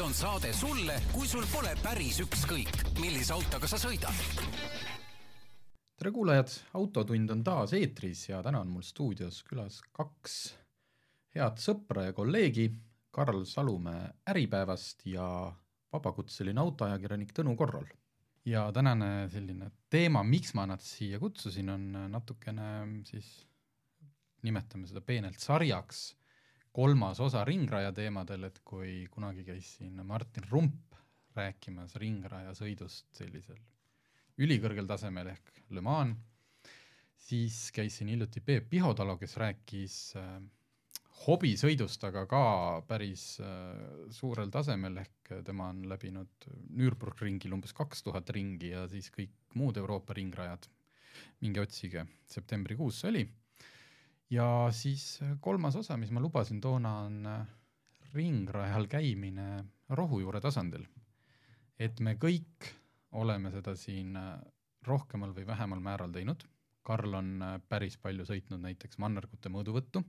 see on saade sulle, kui sul pole päris ükskõik, millise autoga sa sõidad. tere kuulajad, Autotund on taas eetris ja täna on mul stuudios külas kaks head sõpra ja kolleegi, Karl Salumäe Äripäevast ja vabakutseline autoajakirjanik Tõnu Korral. ja tänane selline teema, miks ma nad siia kutsusin, on natukene siis, nimetame seda peenelt sarjaks kolmas osa ringraja teemadel, et kui kunagi käis siin Martin Rump rääkimas ringraja sõidust sellisel ülikõrgel tasemel ehk Le Mans, siis käis siin hiljuti Peep Pihotalu, kes rääkis äh, hobisõidust, aga ka päris äh, suurel tasemel, ehk tema on läbinud Nürburgringil umbes kaks tuhat ringi ja siis kõik muud Euroopa ringrajad. minge otsige, septembrikuus see oli ja siis äh, kolmas osa, mis ma lubasin toona, on äh, ringrajal käimine rohujuure tasandil. et me kõik oleme seda siin äh, rohkemal või vähemal määral teinud. Karl on päris palju sõitnud näiteks mannergute mõõduvõttu.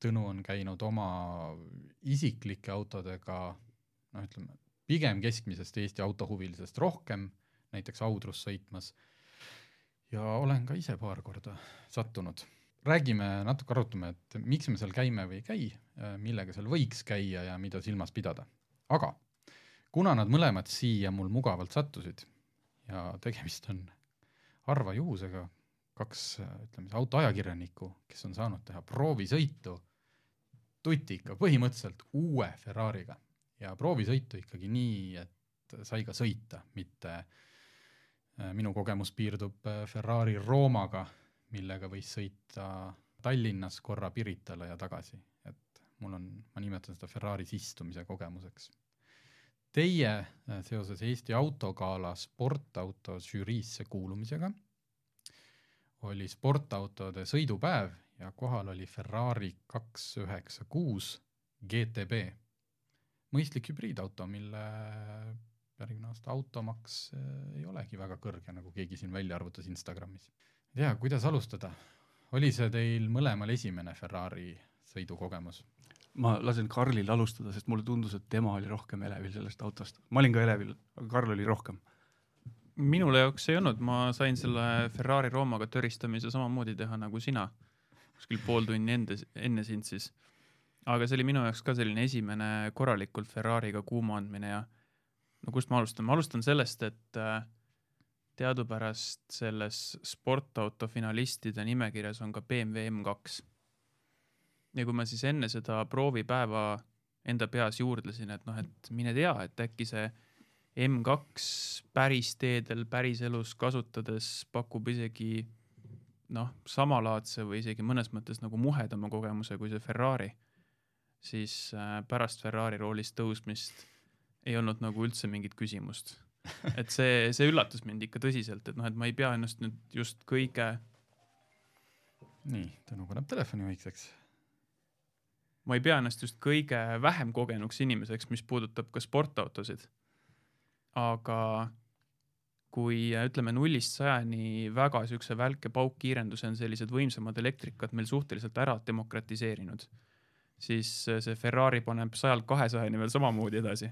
Tõnu on käinud oma isiklike autodega, noh, ütleme pigem keskmisest Eesti autohuvilisest rohkem, näiteks Audrus sõitmas. ja olen ka ise paar korda sattunud räägime, natuke arutame, et miks me seal käime või ei käi, millega seal võiks käia ja mida silmas pidada. aga kuna nad mõlemad siia mul mugavalt sattusid ja tegemist on harva juhusega, kaks, ütleme siis autoajakirjanikku, kes on saanud teha proovisõitu tutika, põhimõtteliselt uue Ferrari'ga ja proovisõitu ikkagi nii, et sai ka sõita, mitte minu kogemus piirdub Ferrari Roomaga millega võis sõita Tallinnas korra Piritale ja tagasi, et mul on, ma nimetan seda Ferraris istumise kogemuseks. Teie äh, seoses Eesti Autogala sportauto žüriisse kuulumisega oli sportautode sõidupäev ja kohal oli Ferrari kaks üheksa kuus GTB, mõistlik hübriidauto, mille järgmine aasta automaks äh, ei olegi väga kõrge, nagu keegi siin välja arvutas Instagramis ja kuidas alustada? oli see teil mõlemal esimene Ferrari sõidukogemus? ma lasen Karlil alustada, sest mulle tundus, et tema oli rohkem elevil sellest autost. ma olin ka elevil, aga Karl oli rohkem. minule jaoks ei olnud, ma sain selle Ferrari Roomaga töristamise samamoodi teha nagu sina, kuskil pool tunni ende, enne sind siis. aga see oli minu jaoks ka selline esimene korralikult Ferrari'ga kuuma andmine ja no kust ma alustan, ma alustan sellest, et äh, teadupärast selles sportauto finalistide nimekirjas on ka BMW M2. ja kui ma siis enne seda proovipäeva enda peas juurdlesin, et noh, et mine tea, et äkki see M2 päris teedel, päriselus kasutades pakub isegi noh, samalaadse või isegi mõnes mõttes nagu muhedama kogemuse kui see Ferrari, siis äh, pärast Ferrari roolist tõusmist ei olnud nagu üldse mingit küsimust et see, see üllatas mind ikka tõsiselt, et noh, et ma ei pea ennast nüüd just kõige. nii, Tõnu paneb telefoni vaikseks. ma ei pea ennast just kõige vähem kogenuks inimeseks, mis puudutab ka sportautosid. aga kui ütleme nullist sajani väga siukse välke paukkiirenduse on sellised võimsamad elektrikad meil suhteliselt ära demokratiseerinud, siis see Ferrari paneb sajalt kahesajani veel samamoodi edasi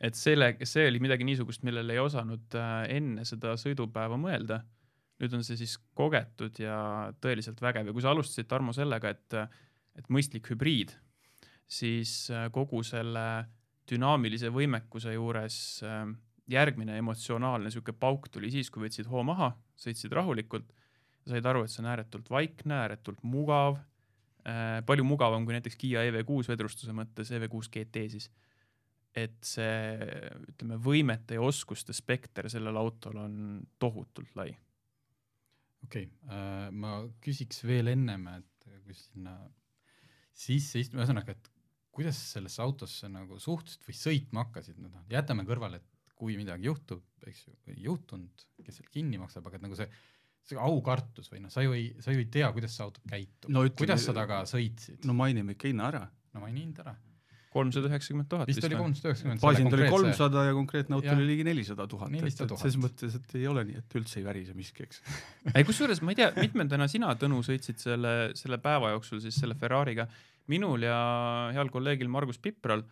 et selle, see oli midagi niisugust, millele ei osanud äh, enne seda sõidupäeva mõelda. nüüd on see siis kogetud ja tõeliselt vägev ja kui sa alustasid, Tarmo, sellega, et, et mõistlik hübriid, siis äh, kogu selle dünaamilise võimekuse juures äh, järgmine emotsionaalne niisugune pauk tuli siis, kui võtsid hoo maha, sõitsid rahulikult, said aru, et see on ääretult vaikne, ääretult mugav, palju mugavam kui näiteks Kiia EV6 vedrustuse mõttes, EV6 GT siis et see, ütleme, võimete ja oskuste spekter sellel autol on tohutult lai. okei okay, äh,, ma küsiks veel ennem, et kui sinna sisse istuma, ühesõnaga, et kuidas sellesse autosse nagu suhtusid või sõitma hakkasid, noh, jätame kõrvale, et kui midagi juhtub, eks ju, ei juhtunud, kes selle kinni maksab, aga et nagu see, see aukartus või noh, sa ju ei, sa ju ei tea, kuidas see auto käitub no,, kuidas sa temaga sõitsid? no mainime ikka hinna ära. no maini hind ära kolmsada üheksakümmend tuhat. vist oli kolmsada üheksakümmend. baasihind oli kolmsada ja konkreetne auto oli ligi nelisada tuhat, et, selles mõttes, et ei ole nii, et üldse ei värise miski, eks. ei, kusjuures ma ei tea, mitmendana sina, Tõnu, sõitsid selle, selle päeva jooksul siis selle Ferrari'ga. minul ja heal kolleegil Margus Pipral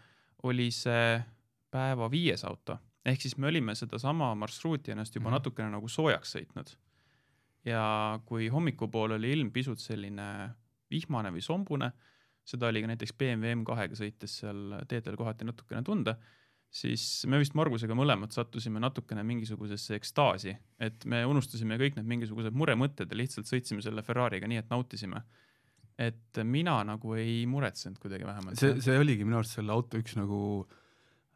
oli see päeva viies auto, ehk siis me olime sedasama marsruuti ennast juba mm -hmm. natukene nagu soojaks sõitnud. ja kui hommikupoole oli ilm pisut selline vihmane või sombune, seda oli ka näiteks BMW M2-ga sõites seal teedel kohati natukene tunda, siis me vist Margusega mõlemad sattusime natukene mingisugusesse ekstaasi, et me unustasime kõik need mingisugused muremõtted ja lihtsalt sõitsime selle Ferrari'ga nii, et nautisime. et mina nagu ei muretsenud kuidagi vähemalt. see, see oligi minu arust selle auto üks nagu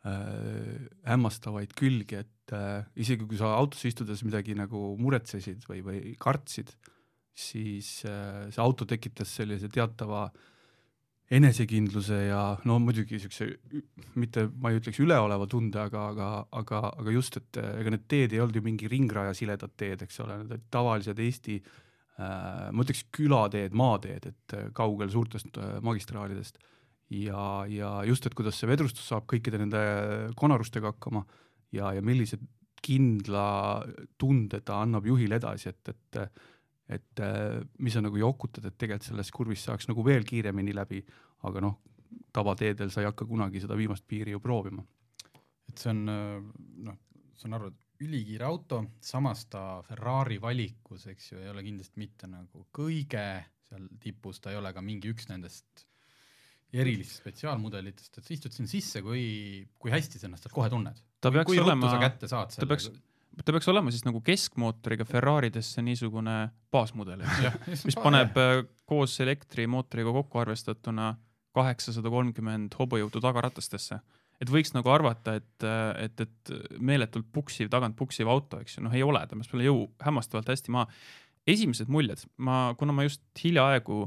äh, hämmastavaid külgi, et äh, isegi kui sa autosse istudes midagi nagu muretsesid või, või kartsid, siis äh, see auto tekitas sellise teatava enesekindluse ja no muidugi ü- mitte, ma ei ütleks üleoleva tunde, aga, aga, aga, aga just, et äh, ega need teed ei olnud ju mingi ringraja siledad teed, eks ole, need olid tavalised Eesti äh, ma ütleks külateed, maateed, et äh, kaugel suurtest äh, magistraalidest. Ja, ja just, et kuidas see vedrustus saab kõikide nende konarustega hakkama ja, ja millise kindla tunde ta annab juhile edasi, et, et et äh, mis sa nagu jokutad, et tegelikult selles kurvis saaks nagu veel kiiremini läbi, aga noh, tavateedel sa ei hakka kunagi seda viimast piiri ju proovima. et see on äh, noh, saan aru, et ülikiire auto, samas ta Ferrari valikus, eks ju, ei ole kindlasti mitte nagu kõige seal tipus, ta ei ole ka mingi üks nendest erilistest spetsiaalmudelitest, et sa istud sinna sisse, kui, kui hästi sa ennast seal kohe tunned. ta peaks olema ta peaks, ta peaks olema siis nagu keskmootoriga Ferraridesse niisugune baasmudel, eks ju, mis paneb äh, koos elektrimootoriga kokku arvestatuna kaheksasada kolmkümmend hobujõudu tagaratastesse. et võiks nagu arvata, et, et, et meeletult puksiv, tagant puksiv auto, eks ju, noh ei ole, ta peab selle jõu hämmastavalt hästi maha. esimesed muljed, ma, kuna ma just hiljaaegu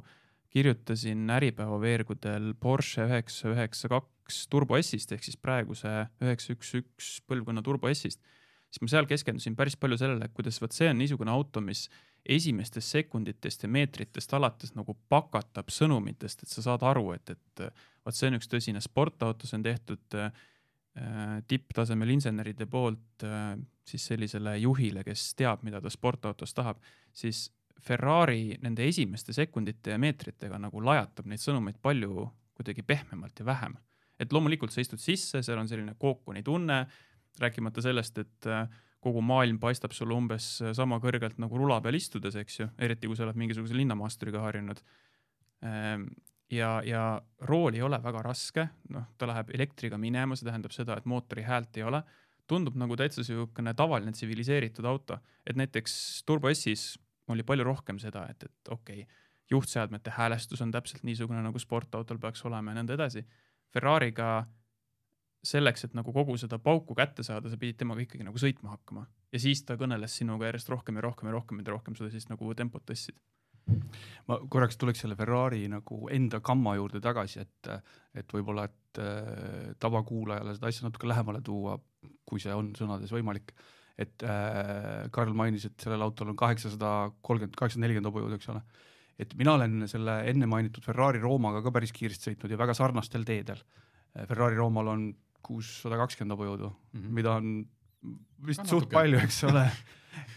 kirjutasin Äripäeva veergudel Porsche üheksa üheksa kaks Turbo S-ist ehk siis praeguse üheksa üks üks põlvkonna Turbo S-ist, siis ma seal keskendusin päris palju sellele, kuidas vot see on niisugune auto, mis esimestest sekunditest ja meetritest alates nagu pakatab sõnumitest, et sa saad aru, et, et vot see on üks tõsine sportauto, see on tehtud äh, tipptasemel inseneride poolt äh, siis sellisele juhile, kes teab, mida ta sportautos tahab, siis Ferrari nende esimeste sekundite ja meetritega nagu lajatab neid sõnumeid palju kuidagi pehmemalt ja vähem. et loomulikult sa istud sisse, seal on selline kookoni tunne, rääkimata sellest, et äh, kogu maailm paistab sulle umbes sama kõrgelt nagu rula peal istudes, eks ju, eriti kui sa oled mingisuguse linnamaasturiga harjunud. ja, ja rool ei ole väga raske, noh, ta läheb elektriga minema, see tähendab seda, et mootori häält ei ole. tundub nagu täitsa niisugune tavaline tsiviliseeritud auto, et näiteks Turbo S-is oli palju rohkem seda, et, et okei okay,, juhtseadmete häälestus on täpselt niisugune nagu sportautol peaks olema ja nõnda edasi. Ferrari'ga selleks, et nagu kogu seda pauku kätte saada, sa pidid temaga ikkagi nagu sõitma hakkama ja siis ta kõneles sinuga järjest rohkem ja rohkem ja rohkem, mida rohkem sa siis nagu tempot tõstsid. ma korraks tuleks selle Ferrari nagu enda kamma juurde tagasi, et, et võib-olla, et äh, tavakuulajale seda asja natuke lähemale tuua, kui see on sõnades võimalik. et äh, Karl mainis, et sellel autol on kaheksasada kolmkümmend, kaheksasada nelikümmend hobujõudu, eks ole. et mina olen selle enne mainitud Ferrari Roomaga ka päris kiiresti sõitnud ja väga sarnastel teedel. Ferrari Roomal on kuussada kakskümmend hobujõudu mm, -hmm. mida on vist suht palju, eks ole.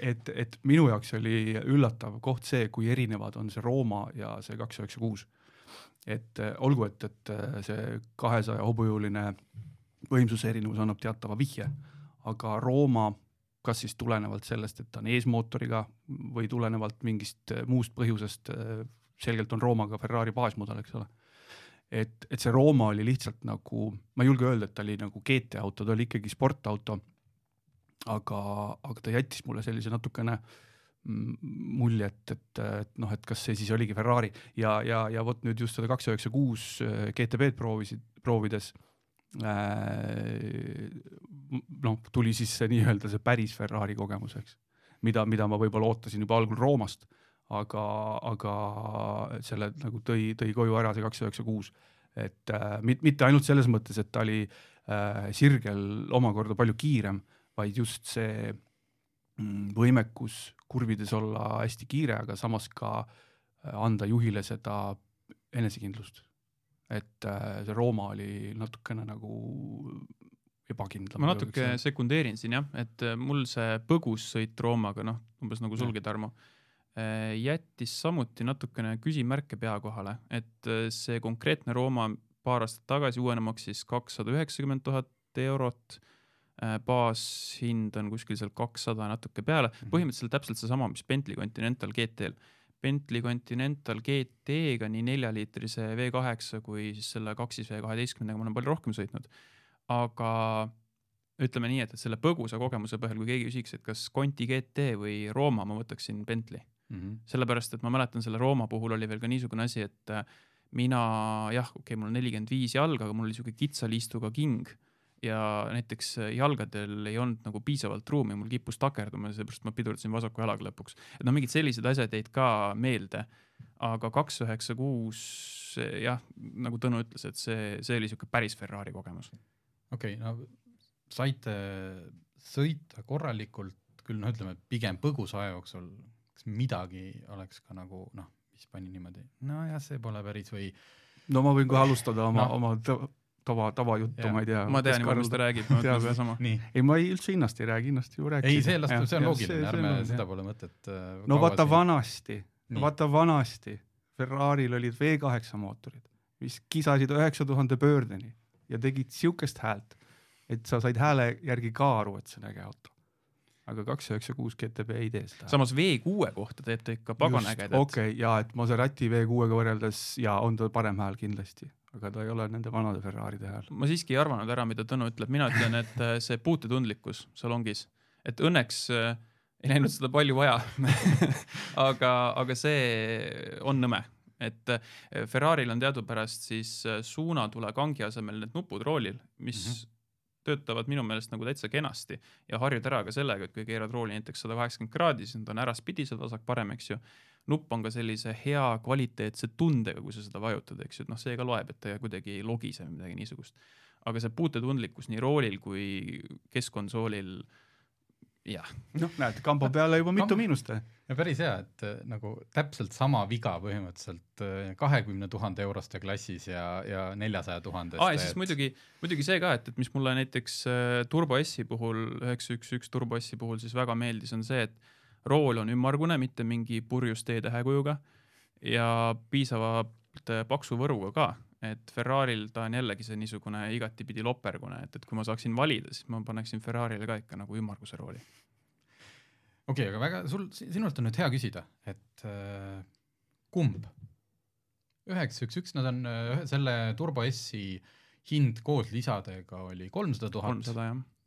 et, et minu jaoks oli üllatav koht see, kui erinevad on see Rooma ja see kaks üheksa kuus. et äh, olgu, et, et äh, see kahesaja hobujõuline võimsuse erinevus annab teatava vihje, aga Rooma kas siis tulenevalt sellest, et ta on eesmootoriga või tulenevalt mingist äh, muust põhjusest, selgelt on Rooma ka Ferrari baasmudel, eks ole. et, et see Rooma oli lihtsalt nagu, ma ei julge öelda, et ta oli nagu GT-auto, ta oli ikkagi sportauto. aga, aga ta jättis mulle sellise natukene mm, mulje, et, et, et noh, et kas see siis oligi Ferrari ja, ja, ja vot nüüd just seda kaks üheksa kuus GTB-d proovisid, proovides äh, noh, tuli siis see nii-öelda see päris Ferrari kogemus, eks, mida, mida ma võib-olla ootasin juba algul Roomast, aga, aga selle nagu tõi, tõi koju ära see kaks üheksa kuus, et äh, mit, mitte ainult selles mõttes, et ta oli äh, sirgel omakorda palju kiirem, vaid just see mm, võimekus kurvides olla hästi kiire, aga samas ka äh, anda juhile seda enesekindlust. et äh, see Rooma oli natukene nagu ebakindlam. ma natuke sekundeerin siin jah, et äh, mul see põgus sõit Roomaga, noh, umbes nagu sulgi, Tarmo, jättis samuti natukene küsimärke pea kohale, et äh, see konkreetne Rooma paar aastat tagasi, uuena maksis kakssada üheksakümmend tuhat eurot. baashind on kuskil seal kakssada natuke peale, põhimõtteliselt täpselt seesama, mis Bentley Continental GT-l. Bentley Continental GT-ga nii neljaliitrise V8 kui siis selle kaksis V12-ga ma olen palju rohkem sõitnud. aga ütleme nii, et, et selle põgusa kogemuse põhjal, kui keegi küsiks, et kas Conti GT või Rooma, ma võtaksin Bentley mm. -hmm. sellepärast, et ma mäletan selle Rooma puhul oli veel ka niisugune asi, et äh, mina jah, okei okay,, mul on nelikümmend viis jalga, aga mul oli sihuke kitsa liistuga king ja näiteks äh, jalgadel ei olnud nagu piisavalt ruumi, mul kippus takerduma, seepärast ma pidurdasin vasaku jalaga lõpuks. et noh, mingid sellised asjad jäid ka meelde, aga kaks üheksa kuus jah, nagu Tõnu ütles, et see, see oli sihuke päris Ferrari kogemus. okei okay,, no saite sõita korralikult, küll noh, ütleme pigem põgusa aja jooksul, midagi oleks ka nagu noh, mis pani niimoodi, nojah, see pole päris või no ma võin kohe alustada oma no., oma tava, tavajuttu, ma ei tea. ma tean juba, mis ta räägib, ma mõtlen sedasama. ei, ma ei, üldse hinnast ei räägi, hinnast ju rääkisin. ei, see las, see on loogiline, ärme seda pole mõtet äh, no vaata vanasti, vaata vanasti, Ferrari'l olid V8 mootorid, mis kisasid üheksa tuhande pöördeni ja tegid siukest häält et sa said hääle järgi ka aru, et see on äge auto. Aga kaks üheksa kuus GTB ei tee seda. samas V6 kohta teeb ta ikka pagan ägedat. okei okay,, ja et Maserati V6-ga võrreldes ja on ta parem hääl kindlasti, aga ta ei ole nende vanade Ferraride hääl. ma siiski ei arvanud ära, mida Tõnu ütleb, mina ütlen, et äh, see puutetundlikkus salongis, et õnneks äh, ei läinud seda palju vaja aga, aga see on nõme et äh, Ferrari'l on teadupärast siis suunatule kangi asemel need nupud roolil, mis mm -hmm töötavad minu meelest nagu täitsa kenasti ja harjud ära ka sellega, et kui keerad rooli näiteks sada kaheksakümmend kraadi, siis nad on äraspidised, vasak-parem, eks ju. nupp on ka sellise hea kvaliteetse tundega, kui sa seda vajutad, eks ju, et noh, see ka loeb, et ta kuidagi ei logise või midagi niisugust. aga see puutetundlikkus nii roolil kui keskkonsoolil jah. noh, näed, kamba peale juba mitu miinust. ja päris hea, et äh, nagu täpselt sama viga põhimõtteliselt äh, kahekümne tuhande euroste klassis ja, ja neljasaja tuhandeste. aa, ja siis et... muidugi, muidugi see ka, et, et mis mulle näiteks äh, Turbo S-i puhul, üheksa üks üks Turbo S-i puhul siis väga meeldis, on see, et rool on ümmargune, mitte mingi purjus T-tähekujuga ja piisavalt paksu võruga ka et Ferrari'l ta on jällegi see niisugune igatipidi lopergune, et, et kui ma saaksin valida, siis ma paneksin Ferrari'le ka ikka nagu ümmarguse rooli. okei okay,, aga väga, sul, sinult on nüüd hea küsida, et äh, kumb? üheksa, üks, üks, nad on äh, selle Turbo S-i hind koos lisadega oli kolmsada tuhat.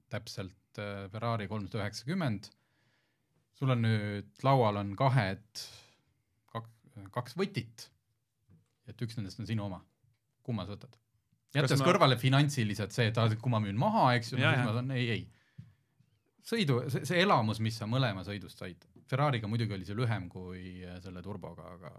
täpselt äh,, Ferrari kolmsada üheksakümmend. sul on nüüd, laual on kahed, kaks, kaks võtit. et üks nendest on sinu oma kumma sa võtad? jättes ma... kõrvale finantsiliselt see, et kui ma müün maha, eks ju, siis ma saan, ei, ei. sõidu, see, see elamus, mis sa mõlema sõidust said, Ferrari'ga muidugi oli see lühem kui äh, selle turboga, aga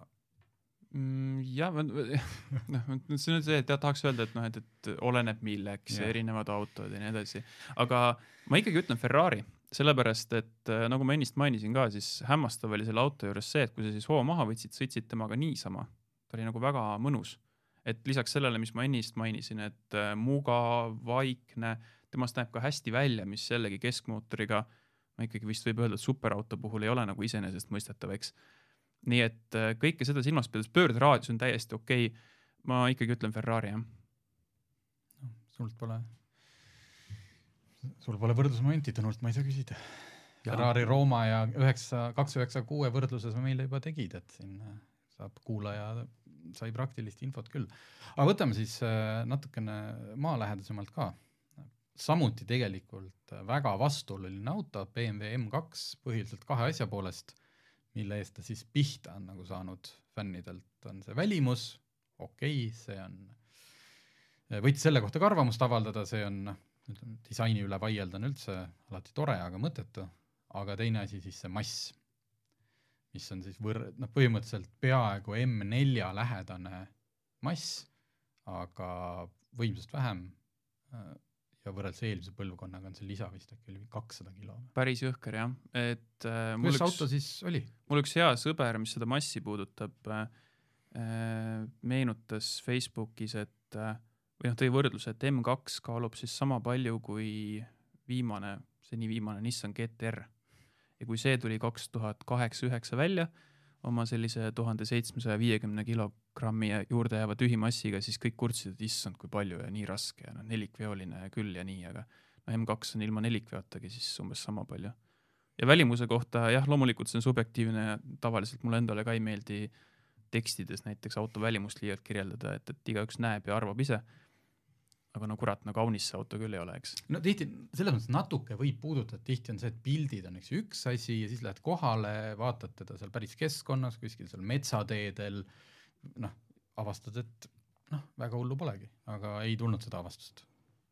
mm,. jah, noh, see on see, et jah, tahaks öelda, et noh, et, et oleneb milleks ja erinevad autod ja nii edasi, aga ma ikkagi ütlen Ferrari, sellepärast et äh, nagu ma ennist mainisin ka, siis hämmastav oli selle auto juures see, et kui sa siis hoo maha võtsid, sõitsid temaga niisama, ta oli nagu väga mõnus et lisaks sellele, mis ma ennist mainisin, et äh, mugav, vaikne, temast näeb ka hästi välja, mis jällegi keskmootoriga, no ikkagi vist võib öelda, et superauto puhul ei ole nagu iseenesestmõistetav, eks. nii et äh, kõike seda silmas pidades, pöörderaadius on täiesti okei okay.. ma ikkagi ütlen Ferrari, jah. noh, sult pole, sul pole võrdlusmomenti, Tõnult ma ei saa küsida. Ferrari, Rooma ja üheksa, kaks üheksa kuue võrdluses meile juba tegid, et siin äh, saab kuulaja sai praktilist infot küll. aga võtame siis äh, natukene maalähedasemalt ka. samuti tegelikult väga vastuoluline auto, BMW M2 põhiliselt kahe asja poolest, mille eest ta siis pihta on nagu saanud fännidelt, on see välimus, okei okay,, see on, võite selle kohta ka arvamust avaldada, see on noh, ütleme disaini üle vaielda on üldse alati tore, aga mõttetu, aga teine asi siis see mass mis on siis võr-, noh, põhimõtteliselt peaaegu M4 lähedane mass, aga võimsust vähem äh, ja võrreldes eelmise põlvkonnaga on see lisa vist äkki oli kakssada kilo. päris jõhker jah, et äh, kuidas see auto siis oli? mul üks hea sõber, mis seda massi puudutab äh,, äh meenutas Facebookis, et äh, või noh, tõi võrdluse, et M2 kaalub siis sama palju kui viimane, seni viimane Nissan GTR ja kui see tuli kaks tuhat kaheksa, üheksa välja, oma sellise tuhande seitsmesaja viiekümne kilogrammi juurde jääva tühimassiga, siis kõik kurtsid, et issand, kui palju ja nii raske ja noh, nelikveoline küll ja nii, aga no M2 on ilma nelikveotagi siis umbes sama palju. ja välimuse kohta jah, loomulikult see on subjektiivne ja tavaliselt mulle endale ka ei meeldi tekstides näiteks auto välimust liialt kirjeldada, et, et igaüks näeb ja arvab ise aga no kurat, no kaunis see auto küll ei ole, eks. no tihti, selles mõttes natuke võib puudutada, tihti on see, et pildid on eks ju üks asi ja siis lähed kohale, vaatad teda seal päris keskkonnas, kuskil seal metsateedel, noh, avastad, et noh, väga hullu polegi, aga ei tulnud seda avastust.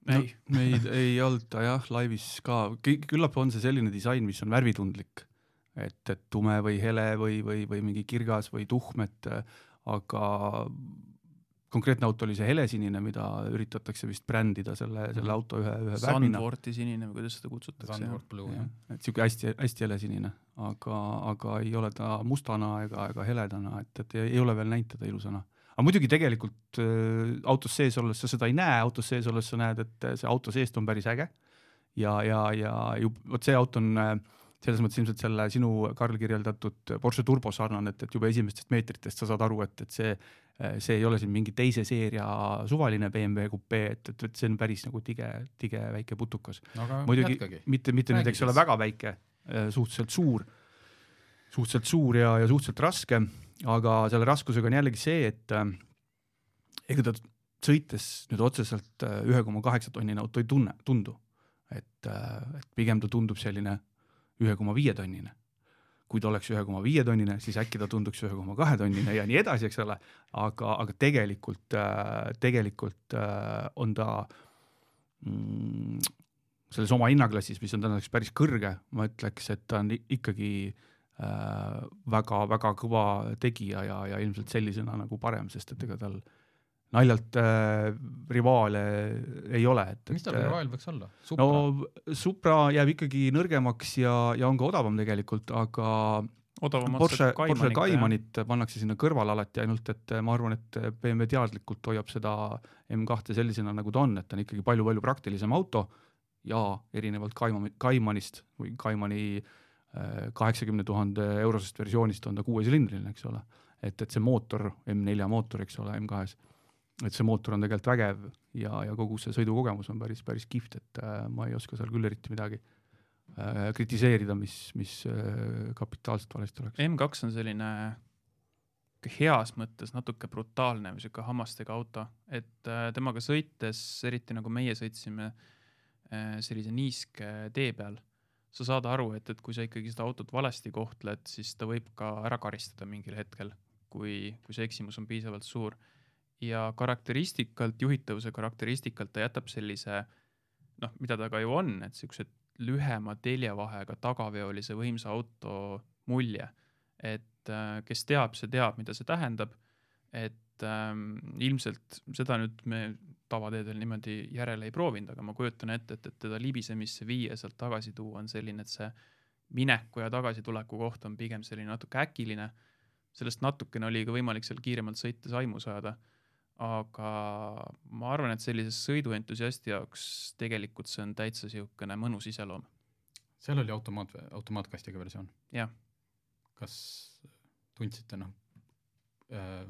No, meid ei olnud ta jah, laivis ka, küllap on see selline disain, mis on värvitundlik, et, et tume või hele või, või, või mingi kirgas või tuhm, et aga konkreetne auto oli see helesinine, mida üritatakse vist brändida selle, selle auto ühe, ühe värvina. Sandvorti sinine või kuidas seda kutsutakse. Sandvort Blue, jah. et niisugune hästi, hästi helesinine, aga, aga ei ole ta mustana ega, ega heledana, et, et ei ole veel näinud teda ilusana. aga muidugi tegelikult äh, autos sees olles sa seda ei näe, autos sees olles sa näed, et see auto seest on päris äge. ja, ja, ja vot see auto on äh, selles mõttes ilmselt selle sinu, Karl, kirjeldatud Porsche Turbo sarnane, et, et juba esimestest meetritest sa saad aru, et, et see see ei ole siin mingi teise seeria suvaline BMW kupee, et, et, et see on päris nagu tige, tige väike putukas no,. muidugi jätkagi. mitte, mitte nüüd, eks ole, väga väike, äh, suhteliselt suur, suhteliselt suur ja, ja suhteliselt raske, aga selle raskusega on jällegi see, et äh, ega ta sõites nüüd otseselt ühe koma kaheksa tonnine auto ei tunne, tundu. et, et pigem ta tundub selline ühe koma viie tonnine kui ta oleks ühe koma viie tonnine, siis äkki ta tunduks ühe koma kahe tonnine ja nii edasi, eks ole, aga, aga tegelikult äh,, tegelikult äh, on ta mm, selles oma hinnaklassis, mis on tänaseks päris kõrge, ma ütleks, et ta on ikkagi väga-väga äh, kõva tegija ja, ja ilmselt sellisena nagu parem, sest et ega tal äh, naljalt äh, rivaale ei ole, et. mis tal äh, rivaal võiks olla? no Supra jääb ikkagi nõrgemaks ja, ja on ka odavam tegelikult, aga odavamalt Porsche, Porsche Caymanit pannakse sinna kõrvale alati ainult, et ma arvan, et BMW teadlikult hoiab seda M2 sellisena, nagu ta on, et ta on ikkagi palju-palju praktilisem auto ja erinevalt Cayman, Caymanist või Caymani äh, kaheksakümne tuhande eurosest versioonist on ta kuuesilindriline, eks ole. et, et see mootor, M4 mootor, eks ole, M2-s et see mootor on tegelikult vägev ja, ja kogu see sõidukogemus on päris, päris kihvt, et äh, ma ei oska seal küll eriti midagi äh, kritiseerida, mis, mis äh, kapitaalselt valesti oleks. M2 on selline heas mõttes natuke brutaalne või sihuke hammastega auto, et äh, temaga sõites, eriti nagu meie sõitsime äh, sellise niiske tee peal, sa saad aru, et, et kui sa ikkagi seda autot valesti kohtled, siis ta võib ka ära karistada mingil hetkel, kui, kui see eksimus on piisavalt suur ja karakteristikalt, juhitavuse karakteristikalt ta jätab sellise noh, mida ta ka ju on, et siuksed lühema teljevahega tagaveolise võimsa auto mulje. et äh, kes teab, see teab, mida see tähendab. et ähm, ilmselt seda nüüd me tavateedel niimoodi järele ei proovinud, aga ma kujutan ette, et, et teda libisemisse viia, sealt tagasi tuua on selline, et see mineku ja tagasituleku koht on pigem selline natuke äkiline. sellest natukene oli ka võimalik seal kiiremalt sõites aimu saada aga ma arvan, et sellise sõiduentusiasti jaoks tegelikult see on täitsa niisugune mõnus iseloom. seal oli automaat, automaatkastiga versioon? jah. kas tundsite noh, äh,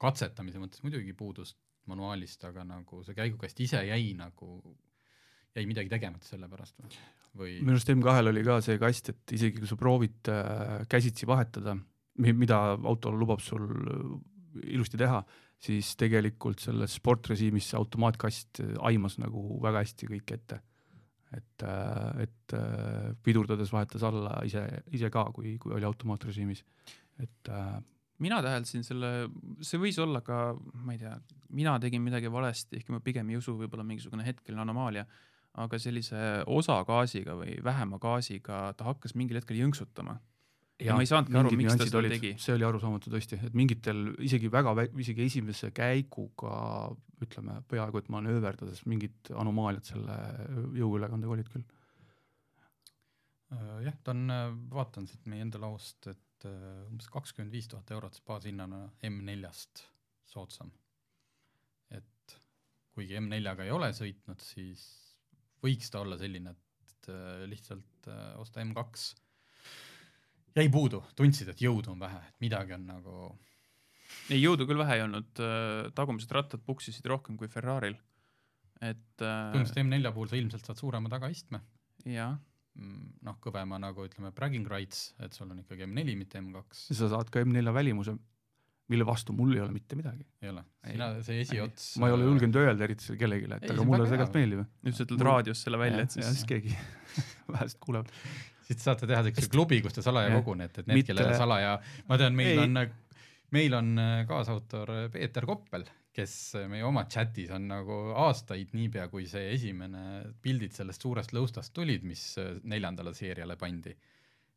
katsetamise mõttes muidugi puudust manuaalist, aga nagu see käigukast ise jäi nagu, jäi midagi tegemata selle pärast või, või...? minu arust M2-l oli ka see kast, et isegi kui sa proovid äh, käsitsi vahetada, mida auto lubab sul ilusti teha, siis tegelikult selles sportrežiimis see automaatkast aimas nagu väga hästi kõik ette. et, et pidurdades vahetas alla ise, ise ka, kui, kui oli automaatrežiimis, et mina täheldasin selle, see võis olla ka, ma ei tea, mina tegin midagi valesti, ehkki ma pigem ei usu, võib-olla mingisugune hetkeline anomaalia, aga sellise osagaasiga või vähema gaasiga ta hakkas mingil hetkel jõnksutama ja ma ei saanudki aru, miks ta seda tegi. see oli arusaamatu tõesti, et mingitel isegi väga, isegi esimese käiguga ütleme peaaegu et manööverdades mingid anomaaliad selle jõuülekandega olid küll. Äh, jah, ta on, äh, vaatan siit meie enda laost, et äh, umbes kakskümmend viis tuhat eurot baashinnana M4-st soodsam. et kuigi M4-ga ei ole sõitnud, siis võiks ta olla selline, et lihtsalt osta M2 jäi puudu, tundsid, et jõudu on vähe, et midagi on nagu ei jõudu küll vähe ei olnud, tagumised rattad puksisid rohkem kui Ferraril. et äh, põhimõtteliselt M4 puhul sa ilmselt saad suurema tagaistme, jah, noh, kõvema nagu ütleme, bragging rights, et sul on ikkagi M4, mitte M2, sa saad ka M4 välimuse, mille vastu mul ei ole mitte midagi. ei ole, Ei. sina, see esiots ma ei ole julgenud öelda eriti seal kellelegi, et Ei, aga see on mulle väga tegelikult meeldib. nüüd sa ütled raadios selle välja, et ja siis siis keegi vähesed kuulevad. Siis saate teha siukse klubi, kus te salaja kogunete, et need, kellele salaja, ma tean, meil Ei. on, meil on äh, kaasautor Peeter Koppel, kes meie oma chatis on nagu aastaid niipea, kui see esimene pildid sellest suurest lõustast tulid, mis äh, neljandale seeriale pandi,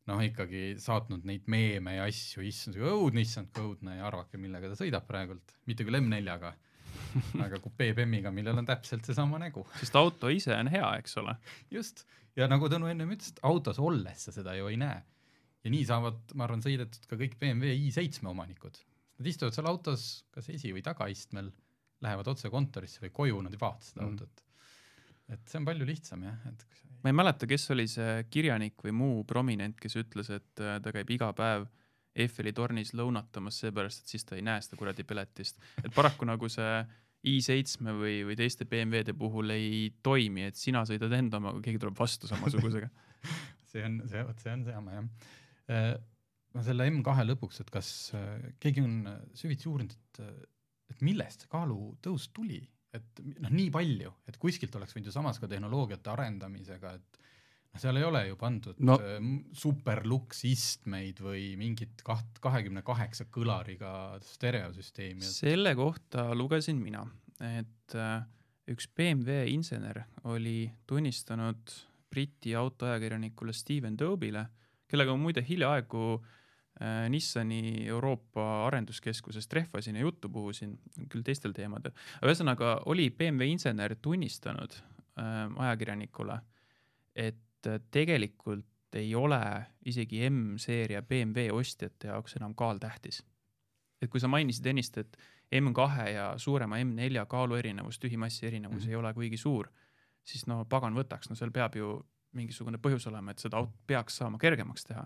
noh ikkagi saatnud neid meeme ja asju, issand, õudne, issand, kui õudne ja arvake, millega ta sõidab praegult, mitte küll M4-ga, aga kupee Bemmiga, millel on täpselt seesama nägu. Sest auto ise on hea, eks ole. just, ja nagu Tõnu ennem ütles, et autos olles sa seda ju ei näe. ja nii saavad, ma arvan, sõidetud ka kõik BMW i7 omanikud. Nad istuvad seal autos kas esi- või tagaistmel, lähevad otse kontorisse või koju, nad ei vaata seda Mm. autot. et see on palju lihtsam jah, et kui sa ma ei mäleta, kes oli see kirjanik või muu prominent, kes ütles, et äh, ta käib iga päev Eiffeli tornis lõunatamas, seepärast et siis ta ei näe seda kuradi peletist. et paraku nagu see i7 või, või teiste BMW-de puhul ei toimi, et sina sõidad enda omaga, keegi tuleb vastu samasugusega. see on, see, vot see on see jama jah. no selle M2 lõpuks, et kas äh, keegi on äh, süvitsi uurinud, et, et millest see kaalutõus tuli, et noh, nii palju, et kuskilt oleks võinud ju samas ka tehnoloogiate arendamisega, et seal ei ole ju pandud No- no. superluks istmeid või mingit kaht, kahekümne kaheksa kõlariga stereosüsteemi. selle kohta lugesin mina, et äh, üks BMW insener oli tunnistanud Briti autoajakirjanikule Steven Dobile, kellega ma muide hiljaaegu äh, Nissani Euroopa arenduskeskuses trehvasin ja juttu puhusin, küll teistel teemadel. ühesõnaga oli BMW insener tunnistanud äh, ajakirjanikule, et äh, tegelikult ei ole isegi M-seeria BMW ostjate jaoks enam kaal tähtis. et kui sa mainisid ennist, et M2 ja suurema M4 kaalu erinevus, tühimassi erinevus mm. -hmm. ei ole kuigi suur, siis no pagan võtaks, no seal peab ju mingisugune põhjus olema, et seda autot peaks saama kergemaks teha.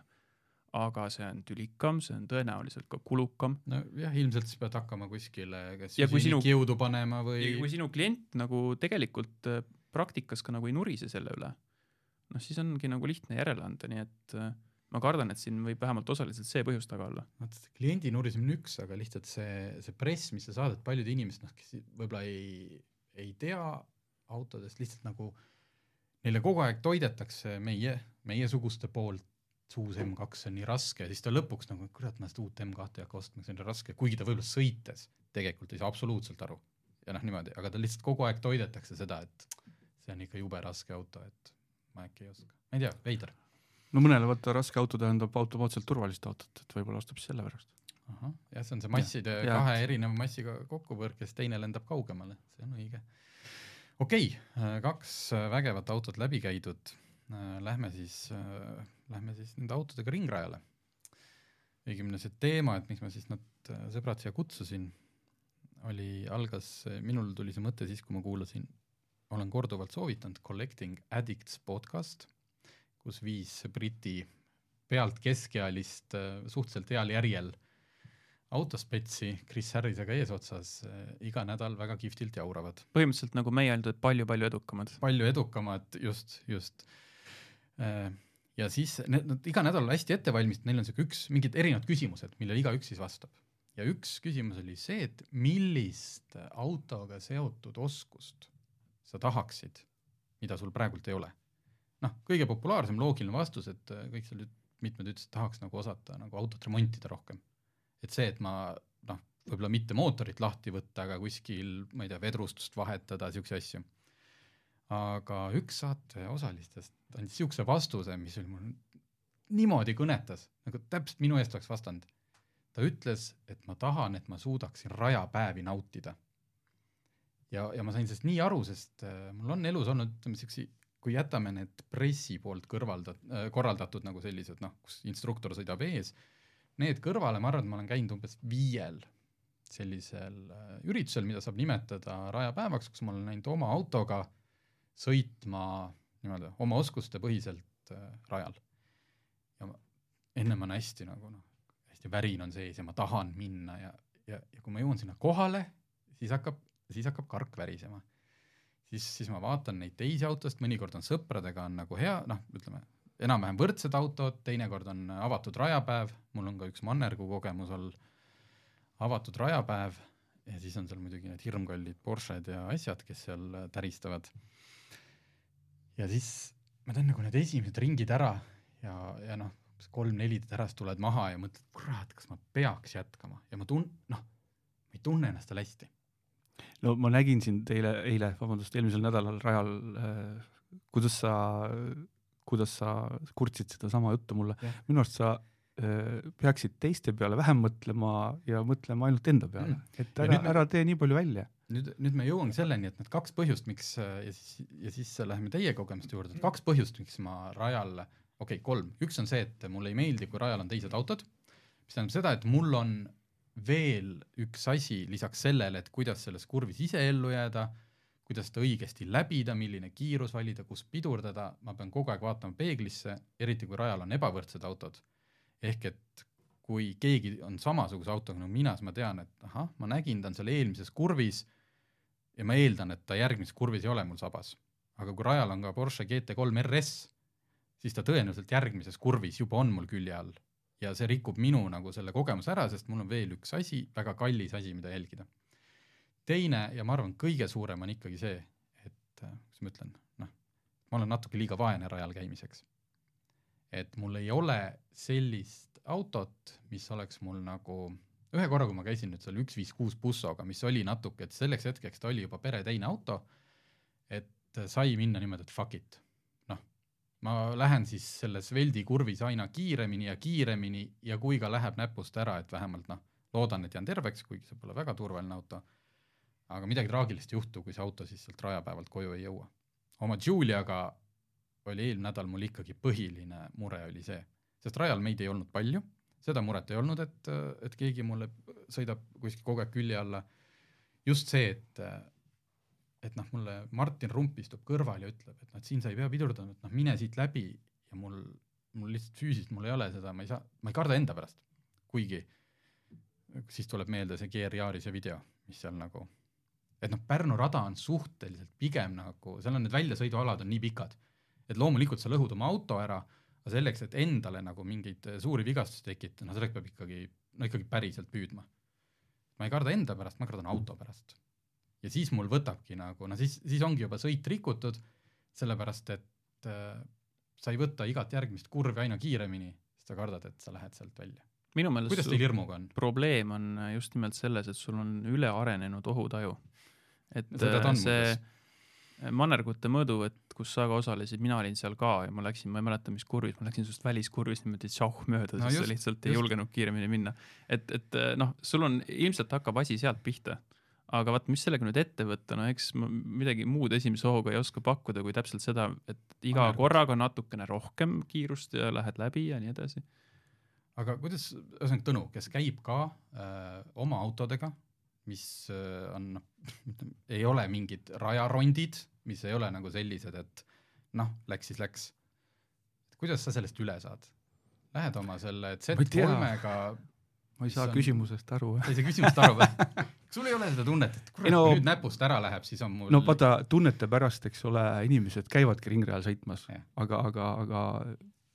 aga see on tülikam, see on tõenäoliselt ka kulukam nojah, ilmselt siis pead hakkama kuskile kas Ja kui sinu- jõudu panema või ja kui sinu klient nagu tegelikult praktikas ka nagu ei nurise selle üle, noh siis ongi nagu lihtne järele anda, nii et äh, ma kardan, et siin võib vähemalt osaliselt see põhjus taga olla. vaata kliendi nuristamine on üks, aga lihtsalt see, see press, mis sa saadad, paljud inimesed, noh, kes võib-olla ei, ei tea autodest lihtsalt nagu neile kogu aeg toidetakse meie, meiesuguste poolt, see uus M2 on nii raske siis ta lõpuks nagu, kurat, ma seda uut M2 ei hakka ostma, see on raske, kuigi ta võib-olla sõites tegelikult ei saa absoluutselt aru. ja noh, niimoodi, aga ta lihtsalt kogu aeg toidetakse seda, et see on ikka jube raske auto, et ma äkki ei oska, ma ei tea, veider. no mõnele vaata raske auto tähendab automaatselt turvalist autot, et võib-olla ostab siis sellepärast. ahah, jah, see on see masside Ja- ja, ja- kahe erineva massiga kokkupõrkes, teine lendab kaugemale, see on õige. okei okay,, kaks äh, vägevat autot läbi käidud, lähme siis, lähme siis nende autodega ringrajale. õigemini see teema, et miks ma siis nad äh, sõbrad siia kutsusin, oli, algas, minul tuli see mõte siis, kui ma kuulasin, olen korduvalt soovitanud Collecting Addicts podcast, kus viis Briti pealt keskealist äh, suhteliselt heal järjel autospetsi Chris Harrisega eesotsas äh, iga nädal väga kihvtilt jauravad. põhimõtteliselt nagu meie öeldud, palju-palju edukamad. palju edukamad, just, just. ja siis need, nad iga nädal hästi ette valmistatud, neil on siuke üks, mingid erinevad küsimused, millele igaüks siis vastab. ja üks küsimus oli see, et millist autoga seotud oskust sa tahaksid, mida sul praegult ei ole. noh, kõige populaarsem loogiline vastus, et äh, kõik seal, mitmed ütlesid, tahaks nagu osata nagu autot remontida rohkem. et see, et ma noh, võib-olla mitte mootorit lahti võtta, aga kuskil, ma ei tea, vedrustust vahetada, siukseid asju. aga üks saate osalistest andis siukse vastuse, mis oli mul niimoodi kõnetas, nagu täpselt minu eest oleks vastanud. ta ütles, et ma tahan, et ma suudaksin rajapäevi nautida. ja, ja ma sain sellest nii aru, sest äh, mul on elus olnud, ütleme siuksi, kui jätame need pressi poolt kõrvaldat- äh,, korraldatud nagu sellised noh, kus instruktor sõidab ees, need kõrvale, ma arvan, et ma olen käinud umbes viiel sellisel äh, üritusel, mida saab nimetada rajapäevaks, kus ma olen läinud oma autoga sõitma niimoodi oma oskuste põhiselt äh, rajal. ja ma ennem on hästi nagu noh, hästi värin on sees ja ma tahan minna ja, ja, ja kui ma jõuan sinna kohale, siis hakkab, siis hakkab kark värisema. siis, siis ma vaatan neid teisi autosid, mõnikord on sõpradega on nagu hea, noh, ütleme enam-vähem võrdsed autod, teinekord on avatud rajapäev, mul on ka üks mannergu kogemus all, avatud rajapäev ja siis on seal muidugi need hirmkallid Porsched ja asjad, kes seal täristavad. ja siis ma teen nagu need esimesed ringid ära ja, ja noh, kolm-neli tärast tuled maha ja mõtled, kurat, kas ma peaks jätkama ja ma tun-, noh, ma ei tunne ennast veel hästi. No ma nägin sind eile, eile, vabandust, eelmisel nädalal rajal äh,, kuidas sa, kuidas sa kurtsid sedasama juttu mulle Jah., minu arust sa äh, peaksid teiste peale vähem mõtlema ja mõtlema ainult enda peale Mm. et ära me- ära tee nii palju välja. nüüd, nüüd me jõuame selleni, et need kaks põhjust, miks äh, ja siis, ja siis läheme teie kogemuste juurde, et kaks põhjust, miks ma rajal, okei okay,, kolm, üks on see, et mulle ei meeldi, kui rajal on teised autod, mis tähendab seda, et mul on veel üks asi lisaks sellele, et kuidas selles kurvis ise ellu jääda, kuidas ta õigesti läbida, milline kiirus valida, kus pidurdada, ma pean kogu aeg vaatama peeglisse, eriti kui rajal on ebavõrdsed autod. ehk et kui keegi on samasuguse autoga nagu mina, siis ma tean, et ahah, ma nägin, ta on seal eelmises kurvis ja ma eeldan, et ta järgmises kurvis ei ole mul sabas. aga kui rajal on ka Porsche GT3 RS, siis ta tõenäoliselt järgmises kurvis juba on mul külje all. Ja see rikub minu nagu selle kogemuse ära, sest mul on veel üks asi, väga kallis asi, mida jälgida. teine ja ma arvan, kõige suurem on ikkagi see, et äh, kuidas ma ütlen, noh, ma olen natuke liiga vaene rajal käimiseks. et mul ei ole sellist autot, mis oleks mul nagu ühe korra, kui ma käisin nüüd seal üks viis kuus bussoga, mis oli natuke, et selleks hetkeks ta oli juba pere teine auto, et sai minna niimoodi, et fuck it. Ma lähen siis selles Veldi kurvis aina kiiremini ja kiiremini ja kui ka läheb näpust ära, et vähemalt noh, loodan, et jään terveks, kuigi see pole väga turvaline auto, aga midagi traagilist ei juhtu, kui see auto siis sealt rajapäevalt koju ei jõua. oma Juliaga oli eelmine nädal mul ikkagi põhiline mure oli see, sest rajal meid ei olnud palju seda muret ei olnud, et, et keegi mulle sõidab kuskil kogu aeg külje alla. just see, et, et noh, mulle Martin Rump istub kõrval ja ütleb, et noh, et siin sa ei pea pidurdama, et noh, mine siit läbi ja mul, mul lihtsalt füüsiliselt mul ei ole seda, ma ei saa, ma ei karda enda pärast. kuigi siis tuleb meelde see GR Yarise video, mis seal nagu, et noh, Pärnu rada on suhteliselt pigem nagu, seal on need väljasõidualad on nii pikad, et loomulikult sa lõhud oma auto ära aga selleks, et endale nagu mingeid suuri vigastusi tekitada, no selleks peab ikkagi, no ikkagi päriselt püüdma. ma ei karda enda pärast, ma kardan auto pärast. Ja siis mul võtabki nagu, no siis, siis ongi juba sõit rikutud, sellepärast et äh, sa ei võta igat järgmist kurvi aina kiiremini, sest sa kardad, et sa lähed sealt välja. minu meelest kuidas teil hirmuga on? probleem on just nimelt selles, et sul on ülearenenud ohutaju. et äh, see muuseas. mannergute mõõdu, et kus sa ka osalesid, mina olin seal ka ja ma läksin, ma ei mäleta, mis kurvis, ma läksin sinust väliskurvis niimoodi tšauh mööda No no,, sest sa lihtsalt ei just. julgenud kiiremini minna. et, et noh, sul on, ilmselt hakkab asi sealt pihta. Aga vaat, mis sellega nüüd ette võtta, no eks ma midagi muud esimese hooga ei oska pakkuda, kui täpselt seda, et iga Mannergut. korraga natukene rohkem kiirust ja lähed läbi ja nii edasi. aga kuidas, ühesõnaga Tõnu, kes käib ka äh, oma autodega, mis äh, on noh, ei ole mingid rajarondid, mis ei ole nagu sellised, et noh, läks siis läks. kuidas sa sellest üle saad? Lähed oma selle Ma ei tea. Z3-ga, ma ei saa on- küsimusest aru. sa ei saa küsimust aru või? sul ei ole seda tunnet, et kurat no- kui nüüd näpust ära läheb, siis on mul no vaata, tunnete pärast, eks ole, inimesed käivadki ringrajal sõitmas aga, aga, aga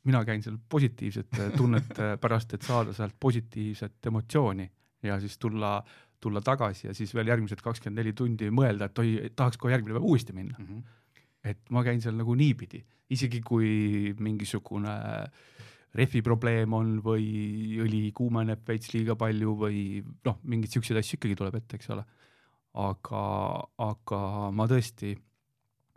mina käin seal positiivsete tunnete pärast, et saada sealt positiivset emotsiooni ja siis tulla, tulla tagasi ja siis veel järgmised kakskümmend neli tundi mõelda, et oi, tahaks kohe järgmine päev uuesti minna. mm. -hmm. et ma käin seal nagu niipidi, isegi kui mingisugune rehvi probleem on või õli kuumeneb veits liiga palju või noh, mingeid siukseid asju ikkagi tuleb ette, eks ole. aga, aga ma tõesti,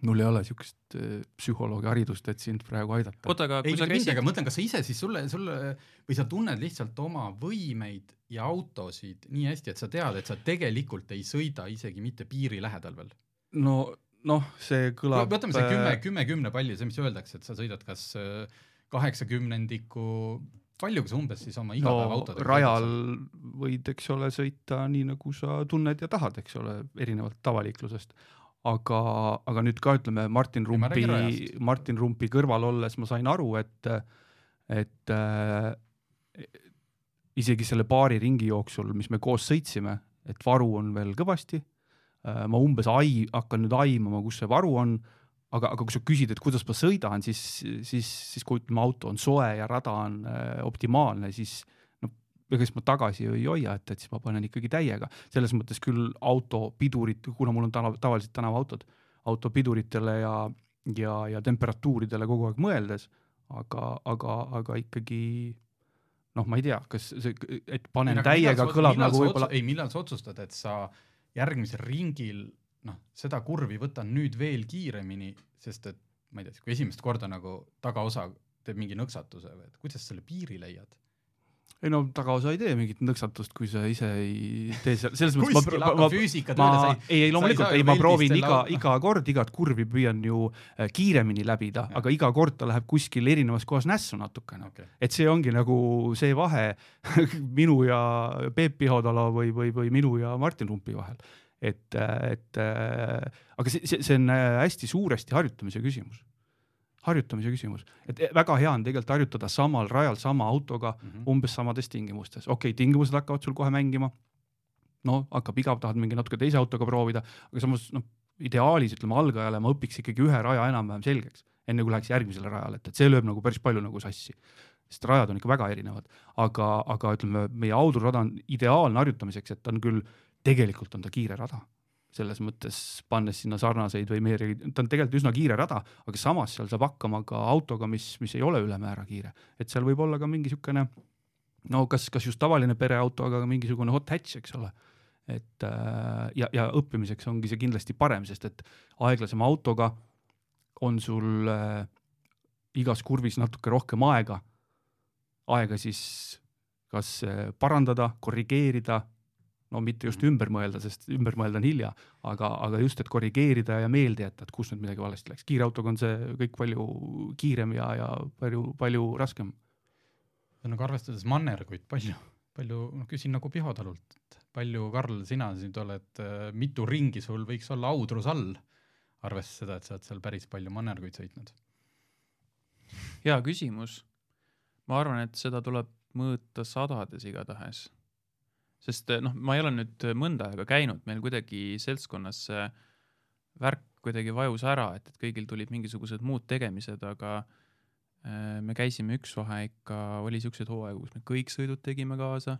mul ei ole siukest äh, psühholoogi haridust, et sind praegu aidata. oota, aga ei kui sa mitte mind, käisid aga, mõtlen, kas sa ise siis sulle, sulle või sa tunned lihtsalt oma võimeid ja autosid nii hästi, et sa tead, et sa tegelikult ei sõida isegi mitte piiri lähedal veel? no, noh, see kõlab. võtame see kümme, kümme kümne palli, see, mis öeldakse, et sa sõidad kas äh, kaheksakümnendiku, paljuga sa umbes siis oma no igapäevaautoga rajal võid, eks ole, sõita nii nagu sa tunned ja tahad, eks ole, erinevalt tavaliiklusest. aga, aga nüüd ka ütleme Martin Rumpi Martin Rumpi kõrval olles ma sain aru, et, et äh, isegi selle paari ringi jooksul, mis me koos sõitsime, et varu on veel kõvasti. ma umbes ai-, hakkan nüüd aimama, kus see varu on, aga, aga kui sa küsid, et kuidas ma sõidan, siis, siis, siis kui ütleme, auto on soe ja rada on äh, optimaalne, siis noh, ega siis ma tagasi ju ei hoia, et, et siis ma panen ikkagi täiega. selles mõttes küll auto pidurit, kuna mul on täna, tavaliselt tänavaautod, auto piduritele ja, ja, ja temperatuuridele kogu aeg mõeldes, aga, aga, aga ikkagi noh, ma ei tea, kas see, et panen ei, täiega, kõlab nagu võib-olla. ei, millal sa otsustad, et sa järgmisel ringil noh, seda kurvi võtan nüüd veel kiiremini, sest et ma ei tea, kui esimest korda nagu tagaosa teeb mingi nõksatuse või et kuidas selle piiri leiad? ei no tagaosa ei tee mingit nõksatust, kui sa ise ei tee seal, selles mõttes ma, ma, ma, ma, ei, ei loomulikult, ei, ma proovin iga, iga kord, igat kurvi püüan ju äh, kiiremini läbida, aga iga kord ta läheb kuskil erinevas kohas nässu natukene okay.. et see ongi nagu see vahe minu ja Peep Pihodalu või, või, või minu ja Martin Rumpi vahel. Et, et äh, aga see, see, see on äh, hästi suuresti harjutamise küsimus harjutamise küsimus, et eh, väga hea on tegelikult harjutada samal rajal sama autoga mm -hmm. umbes samades tingimustes, okei okay,, tingimused hakkavad sul kohe mängima. no hakkab igav, tahad mingi natuke teise autoga proovida, aga samas noh, ideaalis ütleme algajale ma õpiks ikkagi ühe raja enam-vähem selgeks, enne kui läheks järgmisele rajale, et, et see lööb nagu päris palju nagu sassi. sest rajad on ikka väga erinevad, aga, aga ütleme, meie audurrada on ideaalne harjutamiseks, et ta on küll, tegelikult on ta kiire rada. selles mõttes pannes sinna sarnaseid või meeri, ta on tegelikult üsna kiire rada, aga samas seal saab hakkama ka autoga, mis, mis ei ole ülemäära kiire, et seal võib olla ka mingi niisugune no kas, kas just tavaline pereauto, aga ka mingisugune hot hatch, eks ole. et äh, ja, ja õppimiseks ongi see kindlasti parem, sest et aeglasema autoga on sul äh, igas kurvis natuke rohkem aega, aega siis kas äh, parandada, korrigeerida no mitte just ümber mõelda, sest ümber mõelda on hilja, aga, aga just, et korrigeerida ja meelde jätta, et kus nüüd midagi valesti läks. kiirautoga on see kõik palju kiirem ja, ja palju, palju raskem. ühesõnaga arvestades mannerguid, palju, palju, noh küsin nagu Piho Talult, et palju, Karl, sina nüüd oled, äh, mitu ringi sul võiks olla audrus all, arvestades seda, et sa oled seal päris palju mannerguid sõitnud? hea küsimus. ma arvan, et seda tuleb mõõta sadades igatahes sest eh, noh, ma ei ole nüüd mõnda aega käinud, meil kuidagi seltskonnas see värk kuidagi vajus ära, et, et kõigil tulid mingisugused muud tegemised, aga äh, me käisime üks vahe ikka, oli siukseid hooaegu, kus me kõik sõidud tegime kaasa.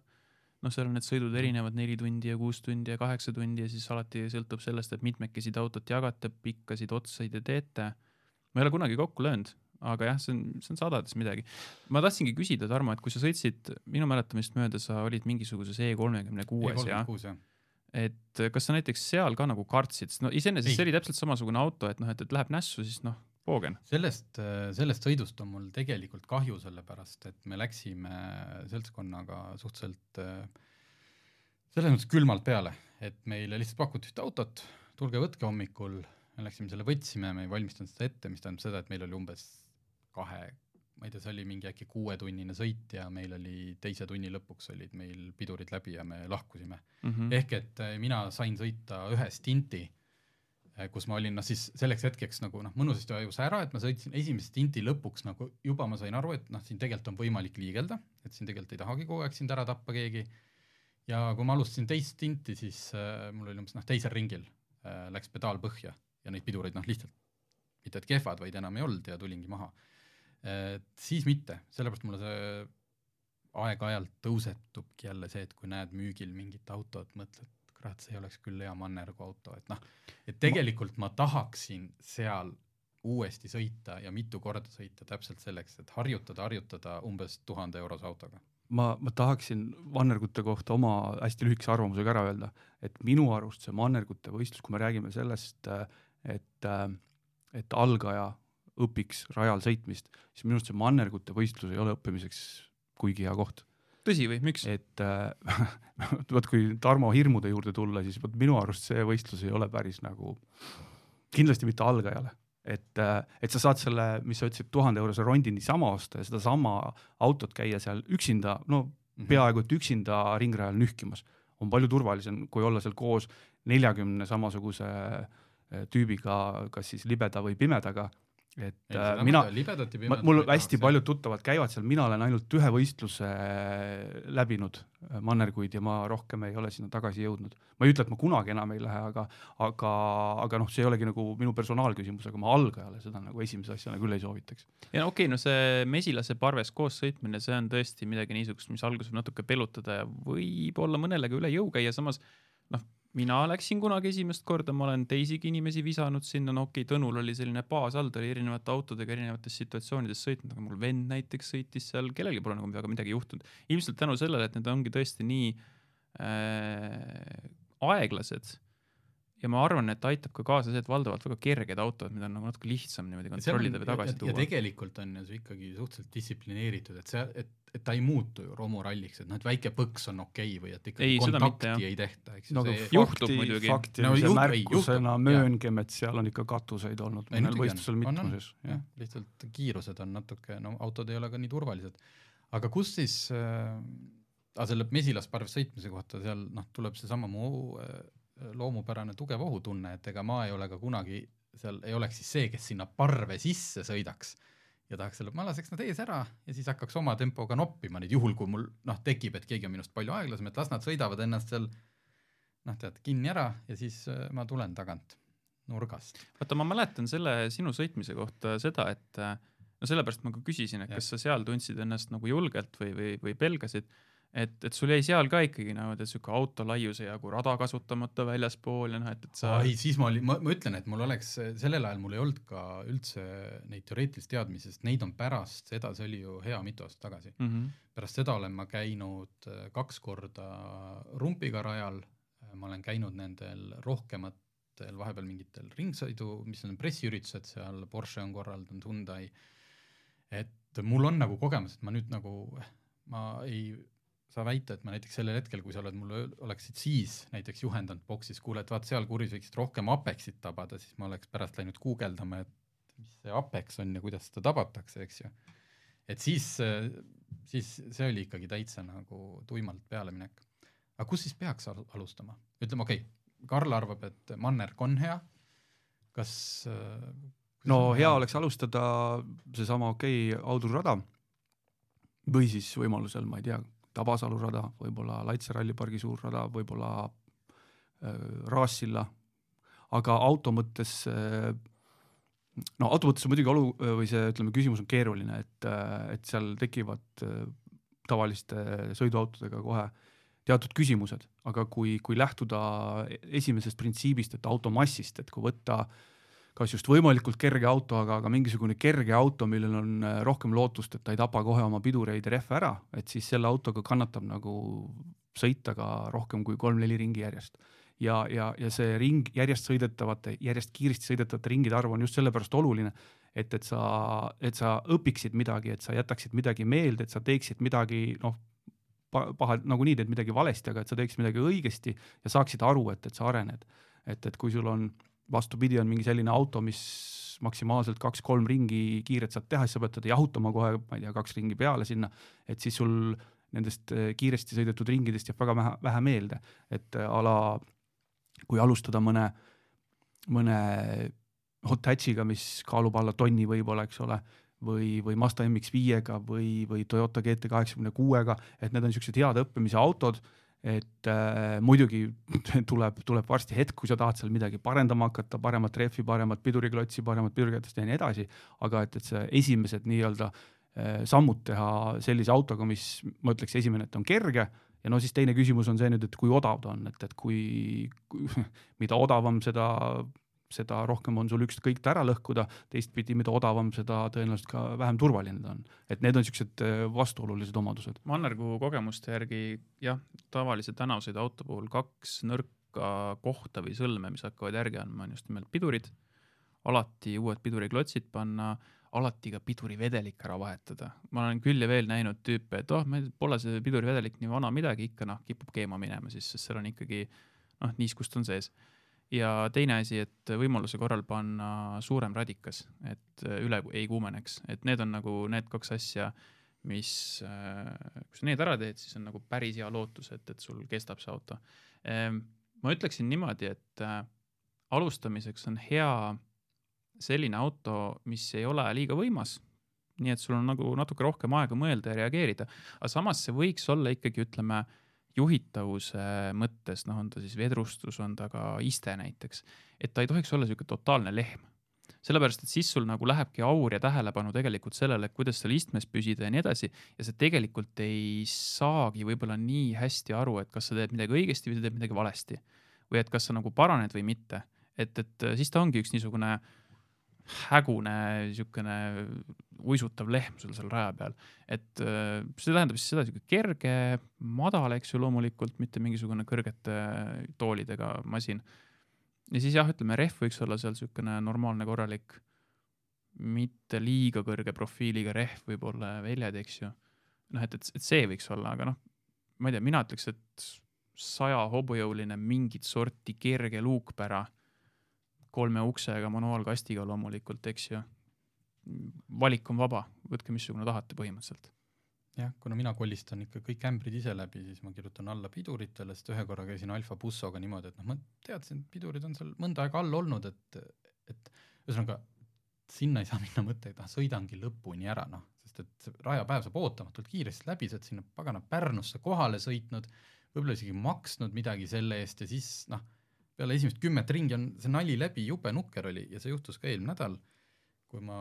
noh, seal on need sõidud mm. erinevad neli tundi ja kuus tundi ja kaheksa tundi ja siis alati sõltub sellest, et mitmekesi te autot jagate, pikkasid otsaid te teete. ma ei ole kunagi kokku löönud aga jah, see on, see on sadades midagi. ma tahtsingi küsida, Tarmo, et kui sa sõitsid, minu mäletamist mööda sa olid mingisuguses E kolmekümne kuues ja et kas sa näiteks seal ka nagu kartsid, sest no iseenesest see oli täpselt samasugune auto, et noh, et, et läheb nässu, siis noh, poogen. sellest, sellest sõidust on mul tegelikult kahju, sellepärast et me läksime seltskonnaga suhteliselt selles mõttes külmalt peale, et meile lihtsalt pakuti ühte autot, tulge võtke hommikul, me läksime selle võtsime, me ei valmistanud seda ette, mis tähendab seda, et meil oli umbes kahe, ma ei tea, see oli mingi äkki kuuetunnine sõit ja meil oli teise tunni lõpuks olid meil pidurid läbi ja me lahkusime mm. -hmm. ehk et äh, mina sain sõita ühe stinti, äh, kus ma olin noh, siis selleks hetkeks nagu noh, mõnusasti vajus ära, et ma sõitsin esimese stinti lõpuks nagu juba ma sain aru, et noh, siin tegelikult on võimalik liigelda, et siin tegelikult ei tahagi kogu aeg sind ära tappa keegi. ja kui ma alustasin teist stinti, siis äh, mul oli umbes noh, teisel ringil äh, läks pedaal põhja ja neid pidureid noh, lihtsalt mitte et kehvad, vaid enam ei olnud ja tulingi maha et siis mitte, sellepärast mulle see aeg-ajalt tõusetubki jälle see, et kui näed müügil mingit autot, mõtled, kurat, see oleks küll hea mannergu auto, et noh, et tegelikult ma tahaksin seal uuesti sõita ja mitu korda sõita täpselt selleks, et harjutada, harjutada umbes tuhande eurose autoga. ma, ma tahaksin mannergute kohta oma hästi lühikese arvamusega ära öelda, et minu arust see mannergute võistlus, kui me räägime sellest, et, et algaja õpiks rajal sõitmist, siis minu arust see mannergute võistlus ei ole õppimiseks kuigi hea koht. tõsi või, miks? et äh, vot kui Tarmo hirmude juurde tulla, siis vot minu arust see võistlus ei ole päris nagu, kindlasti mitte algajale et, äh, et sa saad selle, mis sa ütlesid, tuhande eurose rondi niisama osta ja sedasama autot käia seal üksinda, no mm -hmm. peaaegu et üksinda ringrajal nühkimas, on palju turvalisem, kui olla seal koos neljakümne samasuguse äh, tüübiga, kas siis libeda või pimedaga et äh, mina, mul hästi paljud tuttavad käivad seal, mina olen ainult ühe võistluse äh, läbinud äh, mannerguid ja ma rohkem ei ole sinna tagasi jõudnud. ma ei ütle, et ma kunagi enam ei lähe, aga, aga, aga noh, see ei olegi nagu minu personaalküsimus, aga ma algajale seda nagu esimese asjana küll ei soovitaks. ja no okei okay,, no see mesilase parves koos sõitmine, see on tõesti midagi niisugust, mis alguses natuke pelutada ja võib-olla mõnele ka üle jõu käia, samas noh, mina läksin kunagi esimest korda, ma olen teisigi inimesi visanud sinna, no okei okay,, Tõnul oli selline baas all, ta oli erinevate autodega erinevates situatsioonides sõitnud, aga mul vend näiteks sõitis seal, kellelgi pole nagu väga midagi juhtunud. ilmselt tänu sellele, et need ongi tõesti nii äh, aeglased ja ma arvan, et aitab ka kaasa see, et valdavalt väga kerged autod, mida on nagu natuke lihtsam niimoodi kontrollida või tagasi tuua. ja tegelikult on ju see ikkagi suhteliselt distsiplineeritud, et see, et, et ta ei muutu ju romuralliks, et noh, et väike põks on okei okay või et ikkagi Ei, kontakti mitte, ei tehta, eks ju no aga see juhtub fakti, muidugi. faktilise No märkusena mööngem, et seal on ikka katuseid olnud Ei, mõnel võistlusel mitmuses, jah lihtsalt kiirused on natuke, no autod ei ole ka nii turvalised. aga kus siis äh,, aga selle mesilasparves sõitmise kohta seal noh, tuleb seesama mu äh, loomupärane tugev ohutunne, et ega ma ei ole ka kunagi seal ei oleks siis see, kes sinna parve sisse sõidaks ja tahaks selle, ma laseks nad ees ära ja siis hakkaks oma tempoga noppima neid, juhul kui mul noh, tekib, et keegi on minust palju aeglasem, et las nad sõidavad ennast seal noh, tead, kinni ära ja siis äh, ma tulen tagant nurgast. vaata, ma mäletan selle sinu sõitmise kohta seda, et äh, no sellepärast ma ka küsisin, et Jah. kas sa seal tundsid ennast nagu julgelt või, või, või pelgasid, et, et sul jäi seal ka ikkagi nagu tead sihuke auto laiuse jagu rada kasutamata väljaspool ja noh, et, et sa ei, siis ma olin, ma, ma ütlen, et mul oleks, sellel ajal mul ei olnud ka üldse neid teoreetilisi teadmisi, sest neid on pärast seda, see oli ju hea mitu aastat tagasi. mm. -hmm. pärast seda olen ma käinud äh, kaks korda rumpiga rajal, ma olen käinud nendel rohkematel vahepeal mingitel ringsõidu, mis on pressiüritused seal, Porsche on korraldanud, Hyundai, et mul on nagu kogemus, et ma nüüd nagu, ma ei saa väita, et ma näiteks sellel hetkel, kui sa oled mulle, oleksid siis näiteks juhendanud boksis, kuule, et vaat seal kuris võiksid rohkem Apexit tabada, siis ma oleks pärast läinud guugeldama, et mis see Apex on ja kuidas seda tabatakse, eks ju. et siis, siis see oli ikkagi täitsa nagu tuimalt pealeminek. aga kus siis peaks al- alustama? ütleme, okei okay,, Karl arvab, et mannerg on hea, kas no hea oleks alustada seesama okei okay, audurrada või siis võimalusel, ma ei tea, Tabasalu rada, võib-olla Laitse rallipargi suur rada, võib-olla äh, Raassilla, aga auto mõttes äh, no auto mõttes on muidugi olu- või see, ütleme, küsimus on keeruline, et, et seal tekivad äh, tavaliste sõiduautodega kohe teatud küsimused, aga kui, kui lähtuda esimesest printsiibist, et auto massist, et kui võtta kas just võimalikult kerge auto, aga, aga mingisugune kerge auto, millel on äh, rohkem lootust, et ta ei tapa kohe oma pidureid ja rehve ära, et siis selle autoga kannatab nagu sõita ka rohkem kui kolm-neli ringi järjest ja, ja, ja see ring järjest sõidetavate, järjest kiiresti sõidetavate ringide arv on just sellepärast oluline, et, et sa, et sa õpiksid midagi, et sa jätaksid midagi meelde, et sa teeksid midagi noh, paha, nagunii teed midagi valesti, aga et sa teeksid midagi õigesti ja saaksid aru, et, et sa arened. et, et kui sul on vastupidi, on mingi selline auto, mis maksimaalselt kaks-kolm ringi kiiret saad teha, siis sa pead teda jahutama kohe, ma ei tea, kaks ringi peale sinna, et siis sul nendest eh, kiiresti sõidetud ringidest jääb väga vähe, vähe meelde, et eh, a la kui alustada mõne, mõne hot hatch'iga, mis kaalub alla tonni võib-olla, eks ole, või, või Mazda MX-5-ga või, või Toyota GT kaheksakümne kuuega, et need on niisugused head õppimise autod, et äh, muidugi tuleb, tuleb varsti hetk, kui sa tahad seal midagi parendama hakata, paremat rehvi, paremat piduriklotsi, paremat pidurikätest ja nii edasi, aga et, et see esimesed nii-öelda äh, sammud teha sellise autoga, mis ma ütleks, esimene, et on kerge ja no siis teine küsimus on see nüüd, et kui odav ta on, et, et kui, kui, mida odavam, seda, seda rohkem on sul ükskõik ta ära lõhkuda, teistpidi, mida odavam, seda tõenäoliselt ka vähem turvaline ta on. et need on niisugused äh, vastuolulised omadused. Mannergu kogemuste järgi jah, tavalise tänavasõiduauto puhul kaks nõrka kohta või sõlme, mis hakkavad järgi andma, on just nimelt pidurid, alati uued piduriklotsid panna, alati ka pidurivedelik ära vahetada. ma olen küll ja veel näinud tüüpe, et oh, meil pole see pidurivedelik nii vana midagi, ikka noh, kipub keema minema siis, sest seal on ikkagi noh, niiskust on sees. Ja teine asi, et võimaluse korral panna suurem radikas, et üle ei kuumeneks, et need on nagu need kaks asja mis, kui sa need ära teed, siis on nagu päris hea lootus, et, et sul kestab see auto. ma ütleksin niimoodi, et äh, alustamiseks on hea selline auto, mis ei ole liiga võimas. nii et sul on nagu natuke rohkem aega mõelda ja reageerida, aga samas see võiks olla ikkagi, ütleme, juhitavuse mõttes, noh, on ta siis vedrustus, on ta ka iste näiteks, et ta ei tohiks olla niisugune totaalne lehm sellepärast, et siis sul nagu lähebki aur ja tähelepanu tegelikult sellele, kuidas seal istmes püsida ja nii edasi ja sa tegelikult ei saagi võib-olla nii hästi aru, et kas sa teed midagi õigesti või sa teed midagi valesti. või et kas sa nagu paraned või mitte, et, et siis ta ongi üks niisugune hägune niisugune uisutav lehm sul seal raja peal, et äh, see tähendab siis seda, sihuke kerge, madal, eks ju, loomulikult mitte mingisugune kõrgete toolidega masin ja siis jah, ütleme rehv võiks olla seal niisugune normaalne, korralik, mitte liiga kõrge profiiliga rehv, võib-olla väljad, eks ju. noh, et, et, et see võiks olla, aga noh, ma ei tea, mina ütleks, et saja hobujõuline mingit sorti kerge luukpära, kolme uksega manuaalkastiga loomulikult, eks ju. valik on vaba, võtke missugune tahate põhimõtteliselt jah, kuna mina kolistan ikka kõik ämbrid ise läbi, siis ma kirjutan alla piduritele, sest ühe korra käisin Alfa bussoga niimoodi, et noh, ma teadsin, et pidurid on seal mõnda aega all olnud, et, et ühesõnaga sinna ei saa minna mõttega, ah, sõidangi lõpuni ära, noh, sest et rajapäev saab ootamatult kiiresti läbi, sa oled sinna pagana Pärnusse kohale sõitnud, võib-olla isegi maksnud midagi selle eest ja siis noh, peale esimest kümmet ringi on see nali läbi, jube nukker oli ja see juhtus ka eelmine nädal kui ma,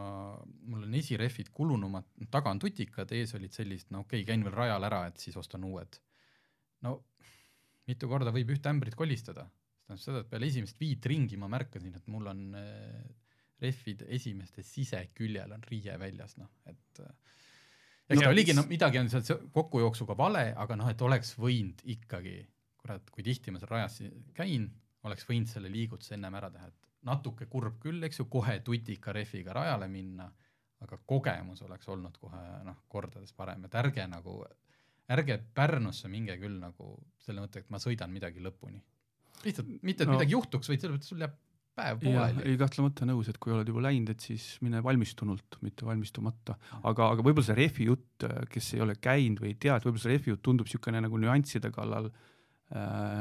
mul on esirehvid kulunumad, taga on tutikad, ees olid sellised, no okei okay,, käin veel rajal ära, et siis ostan uued. no mitu korda võib ühte ämbrit kolistada, see tähendab seda, et peale esimest viit ringi ma märkasin, et mul on äh, rehvid esimeste siseküljel on riie väljas, noh, et äh, eks no, ta oligi, no midagi on seal kokkujooksuga vale, aga noh, et oleks võinud ikkagi, kurat, kui tihti ma seal rajas käin, oleks võinud selle liigutuse ennem ära teha, et natuke kurb küll, eks ju, kohe tutika rehviga rajale minna, aga kogemus oleks olnud kohe noh, kordades parem, et ärge nagu, ärge Pärnusse minge küll nagu selle mõttega, et ma sõidan midagi lõpuni. lihtsalt mitte, et no. midagi juhtuks, vaid sellepärast, et sul jääb päev pooleli. ei, kahtlemata nõus, et kui oled juba läinud, et siis mine valmistunult, mitte valmistumata. aga, aga võib-olla see rehvi jutt, kes ei ole käinud või ei tea, et võib-olla see rehvi jutt tundub niisugune nagu nüansside kallal äh,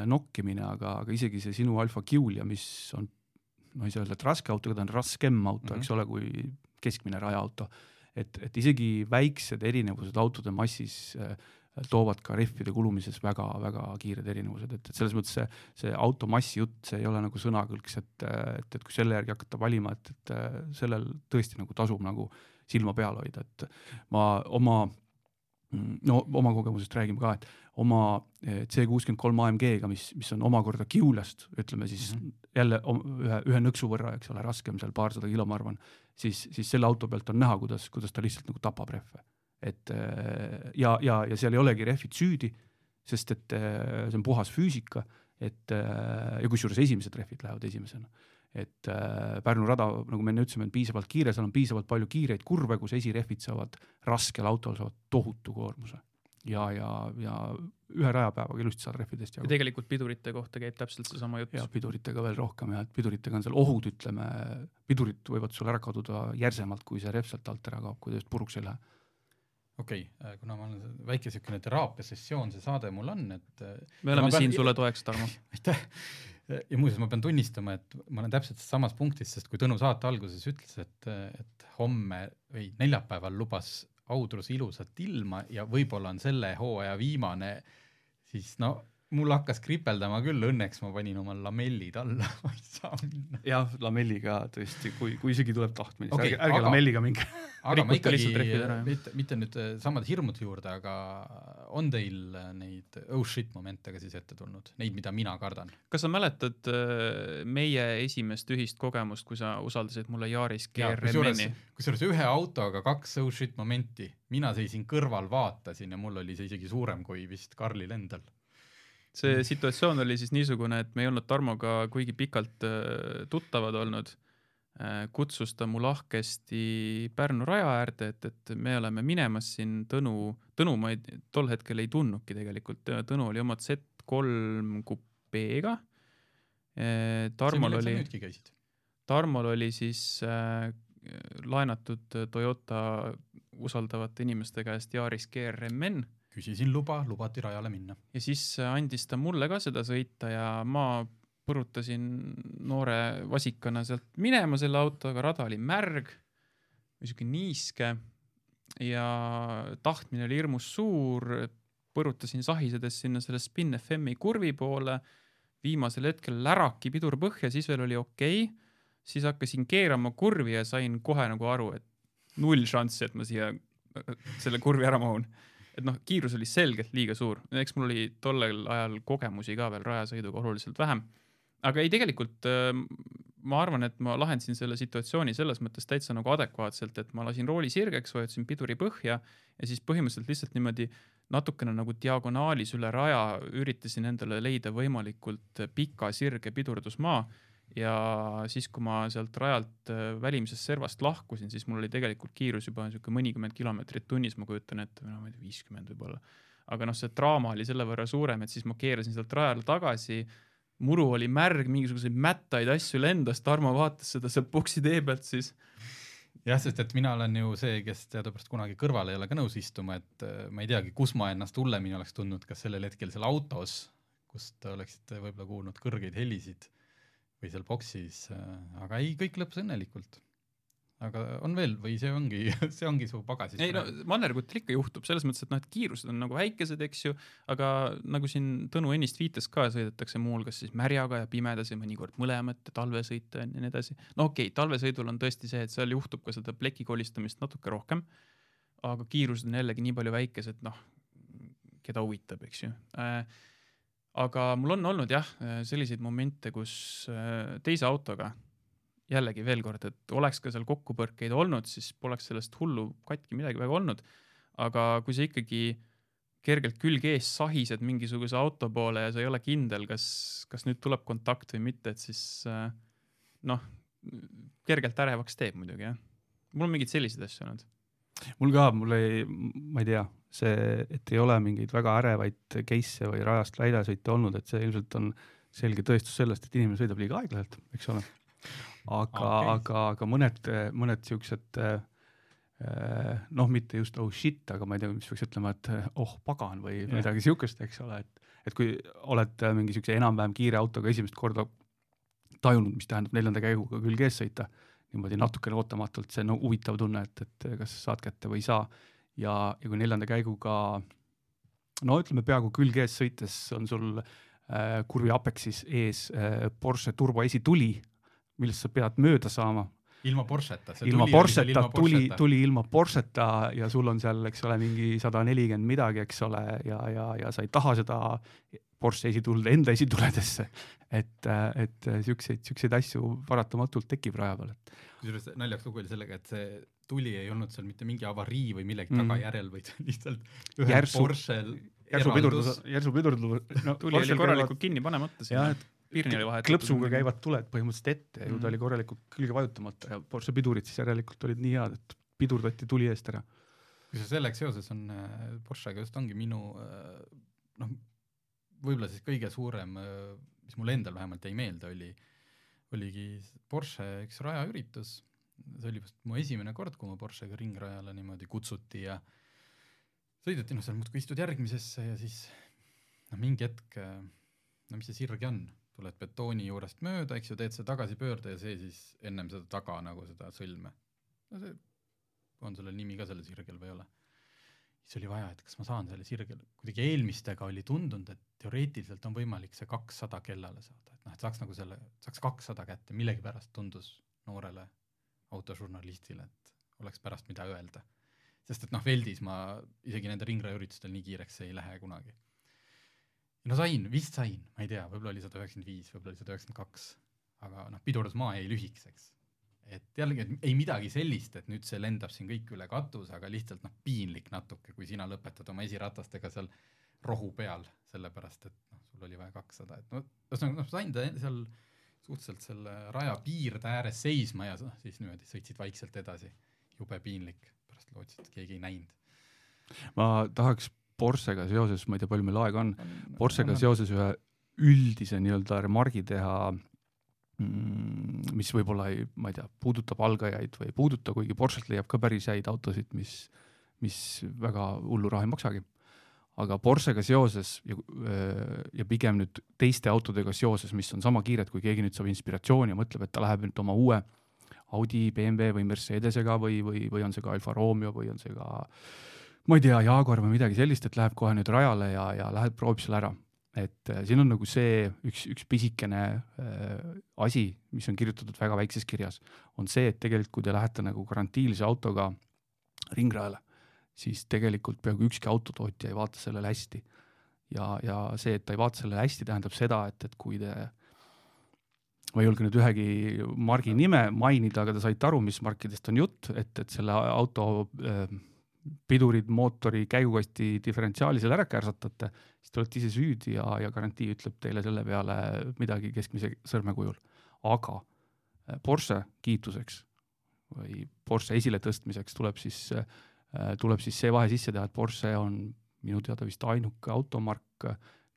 nokkimine, aga, aga isegi see sinu Alfa Giulia, mis on ma ei saa öelda, et raske auto, aga ta on raskem auto mm, -hmm. eks ole, kui keskmine rajaauto. et, et isegi väiksed erinevused autode massis äh, toovad ka rehvide kulumises väga-väga kiired erinevused, et, et selles mõttes see, see auto massi jutt, see ei ole nagu sõnakõlks, et, et, et kui selle järgi hakata valima, et, et sellel tõesti nagu tasub nagu silma peal hoida, et ma oma no oma kogemusest räägime ka, et oma eh, C kuuskümmend kolm AMG-ga, mis, mis on omakorda Kiulast, ütleme siis mm -hmm. jälle ühe, ühe nõksu võrra, eks ole, raskem seal paarsada kilo, ma arvan, siis, siis selle auto pealt on näha, kuidas, kuidas ta lihtsalt nagu tapab rehve. et eh, ja, ja, ja seal ei olegi rehvid süüdi, sest et eh, see on puhas füüsika, et ja kusjuures esimesed rehvid lähevad esimesena et äh, Pärnu rada, nagu me enne ütlesime, on piisavalt kiire, seal on piisavalt palju kiireid kurve, kus esirehvid saavad raskel autol saavad tohutu koormuse ja, ja, ja ühe rajapäevaga ilusti saad rehvidest jagu. ja tegelikult pidurite kohta käib täpselt seesama jutt. ja piduritega veel rohkem ja et piduritega on seal ohud, ütleme, pidurid võivad sul ära kaduda järsemalt, kui see rehv sealt alt ära kaob, kui ta just puruks ei lähe okei okay,, kuna ma olen väike niisugune teraapiasessioon, see saade mul on, et me oleme pean... siin sulle toeks, Tarmo aitäh ja muuseas, ma pean tunnistama, et ma olen täpselt samas punktis, sest kui Tõnu saate alguses ütles, et, et homme või neljapäeval lubas Audrus ilusat ilma ja võib-olla on selle hooaja viimane, siis no mul hakkas kripeldama küll, õnneks ma panin oma lamellid alla ma ei saa minna. jah, lamelliga tõesti, kui, kui isegi tuleb tahtmine okay,, ärge, ärge aga, lamelliga minge. aga ma ikkagi, mitte, mitte nüüd äh, samade hirmude juurde, aga on teil äh, neid oh shit momente ka siis ette tulnud, neid, mida mina kardan? kas sa mäletad äh, meie esimest ühist kogemust, kui sa usaldasid mulle Yaris GRM-i? kusjuures ühe autoga kaks oh shit momenti, mina seisin kõrval, vaatasin ja mul oli see isegi suurem kui vist Karlil endal see mm. situatsioon oli siis niisugune, et me ei olnud Tarmoga kuigi pikalt äh, tuttavad olnud. Äh, kutsus ta mu lahkesti Pärnu raja äärde, et, et me oleme minemas siin Tõnu, Tõnu ma ei, tol hetkel ei tundnudki tegelikult, Tõnu oli oma Z3 kupeega. Äh, Tarmol oli, Tarmol oli siis äh, laenatud Toyota usaldavate inimeste käest Yaris GRMN küsisin luba, lubati rajale minna. ja siis andis ta mulle ka seda sõita ja ma põrutasin noore vasikana sealt minema selle autoga, rada oli märg sihuke niiske ja tahtmine oli hirmus suur, põrutasin sahisedes sinna selle Spin FM-i kurvi poole, viimasel hetkel läraki pidur põhja, siis veel oli okei okay., siis hakkasin keerama kurvi ja sain kohe nagu aru, et null šanssi, et ma siia selle kurvi ära mahun et noh, kiirus oli selgelt liiga suur, eks mul oli tollel ajal kogemusi ka veel rajasõiduga oluliselt vähem. aga ei, tegelikult äh, ma arvan, et ma lahendasin selle situatsiooni selles mõttes täitsa nagu adekvaatselt, et ma lasin rooli sirgeks, vajutasin piduri põhja ja siis põhimõtteliselt lihtsalt niimoodi natukene nagu diagonaalis üle raja üritasin endale leida võimalikult pika sirge pidurdusmaa ja siis, kui ma sealt rajalt äh, välimisest servast lahkusin, siis mul oli tegelikult kiirus juba niisugune mõnikümmend kilomeetrit tunnis, ma kujutan ette, no ma ei tea, viiskümmend võib-olla. aga noh, see draama oli selle võrra suurem, et siis ma keerasin sealt rajale tagasi, muru oli märg, mingisuguseid mättaid asju lendas, Tarmo vaatas seda sealt boksi tee pealt siis. jah, sest et mina olen ju see, kes teadupärast kunagi kõrval ei ole ka nõus istuma, et äh, ma ei teagi, kus ma ennast hullemini oleks tundnud, kas sellel hetkel seal autos, kust oleksite võib-olla kuulnud kõrgeid helisid või seal boksis, aga ei, kõik lõppes õnnelikult. aga on veel või see ongi, see ongi su pagasis ei no mannergutel ikka juhtub, selles mõttes, et noh, et kiirused on nagu väikesed, eks ju, aga nagu siin Tõnu ennist viitas ka, sõidetakse muuhulgas siis märjaga ja pimedas ja mõnikord mõlemat ja talvesõite ja nii edasi. no okei okay,, talvesõidul on tõesti see, et seal juhtub ka seda pleki kolistamist natuke rohkem, aga kiirused on jällegi nii palju väikesed, noh, keda huvitab, eks ju äh, aga mul on olnud jah, selliseid momente, kus äh, teise autoga jällegi veel kord, et oleks ka seal kokkupõrkeid olnud, siis poleks sellest hullu katki midagi väga olnud. aga kui sa ikkagi kergelt külg ees sahised mingisuguse auto poole ja sa ei ole kindel, kas, kas nüüd tuleb kontakt või mitte, et siis äh, noh, kergelt ärevaks teeb muidugi jah. mul on mingeid selliseid asju olnud. mul ka, mul ei, ma ei tea, see, et ei ole mingeid väga ärevaid case'e või rajast väljasõite olnud, et see ilmselt on selge tõestus sellest, et inimene sõidab liiga aeglaselt, eks ole. aga okay., aga, aga mõned, mõned siuksed noh, mitte just oh shit, aga ma ei tea, mis peaks ütlema, et oh pagan või yeah. midagi siukest, eks ole, et et kui oled mingi siukse enam-vähem kiire autoga esimest korda tajunud, mis tähendab neljanda käiguga külge ees sõita, niimoodi natukene ootamatult, see on no, huvitav tunne, et, et kas saad kätte või ei saa. ja, ja kui neljanda käiguga no ütleme peaaegu külge ees sõites on sul äh, kurvi apexis ees äh, Porsche turbo esituli, millest sa pead mööda saama. ilma Porscheta. ilma Porscheta, tuli, tuli ilma Porscheta ja sul on seal, eks ole, mingi sada nelikümmend midagi, eks ole, ja, ja, ja sa ei taha seda Porsche esituld enda esituledesse. et, et siukseid, siukseid asju paratamatult tekib raja peal, kusjuures naljakas lugu oli sellega, et see tuli ei olnud seal mitte mingi avarii või millegi Mm. tagajärjel, vaid lihtsalt ühel Järsu- Porschel järsu pidurdus, järsu pidurdus, no tuli oli korralikult kinni panemata sinna. et piirni oli vahet. klõpsuga käivad tuled põhimõtteliselt ette ja ju ta Mhm. oli korralikult külge vajutamata ja Porsche pidurid siis järelikult olid nii head, et pidurdati tuli eest ära. kusjuures sellega seoses on äh, Porschega just ongi minu äh, noh, võib-olla siis kõige suurem, mis mulle endal vähemalt jäi meelde, oli, oligi Porsche üks rajaüritus, see oli vist mu esimene kord, kui ma Porschega ringrajale niimoodi kutsuti ja sõideti, noh seal muudkui istud järgmisesse ja siis noh, mingi hetk, no mis see sirge on, tuled betooni juurest mööda, eks ju, teed see tagasipöörde ja see siis ennem seda taga nagu seda sõlme. no see, on sellel nimi ka sellel sirgel või ei ole? siis oli vaja, et kas ma saan selle sirgel, kuidagi eelmistega oli tundunud, et teoreetiliselt on võimalik see kakssada kellale saada, et noh, et saaks nagu selle, saaks kakssada kätte, millegipärast tundus noorele autožurnalistile, et oleks pärast mida öelda. sest et noh, Veldis ma isegi nende ringrajaüritustel nii kiireks ei lähe kunagi. no sain, vist sain, ma ei tea, võib-olla oli sada üheksakümmend viis, võib-olla oli sada üheksakümmend kaks, aga noh, pidurdusmaa jäi lühikeseks. et jällegi, et ei midagi sellist, et nüüd see lendab siin kõik üle katuse, aga lihtsalt noh, piinlik natuke, kui sina lõpetad oma esiratastega seal rohu peal, sellepärast et noh, sul oli vaja kakssada, et no ühesõnaga noh, sain ta seal suhteliselt selle raja piirde ääres seisma ja siis niimoodi sõitsid vaikselt edasi. jube piinlik, pärast lootsid, et keegi ei näinud. ma tahaks Porschega seoses, ma ei tea, palju meil aega on, Porschega seoses ühe üldise nii-öelda remargi teha, mis võib-olla ei, ma ei tea, puudutab algajaid või ei puuduta, kuigi Porsche't leiab ka päris häid autosid, mis, mis väga hullu raha ei maksagi. Aga Porschega seoses ja, ja pigem nüüd teiste autodega seoses, mis on sama kiired, kui keegi nüüd saab inspiratsiooni ja mõtleb, et ta läheb nüüd oma uue Audi, BMW või Mercedesega või, või, või on see ka Alfa Romeo või on see ka ma ei tea, Jaguar või midagi sellist, et läheb kohe nüüd rajale ja, ja läheb, proovib selle ära. et äh, siin on nagu see üks, üks pisikene äh, asi, mis on kirjutatud väga väikses kirjas, on see, et tegelikult kui te lähete nagu garantiilise autoga ringrajale siis tegelikult peaaegu ükski autotootja ei vaata sellele hästi. ja, ja see, et ta ei vaata sellele hästi, tähendab seda, et, et kui te, ma ei julge nüüd ühegi margi nime mainida, aga te saite aru, mis markidest on jutt, et, et selle auto äh, pidurid, mootori, käigukasti diferentsiaali seal ära kärsatate, siis te olete ise süüdi ja, ja garantii ütleb teile selle peale midagi keskmise sõrme kujul. aga äh, Porsche kiituseks või Porsche esiletõstmiseks tuleb siis äh, tuleb siis see vahe sisse teha, et Porsche on minu teada vist ainuke automark,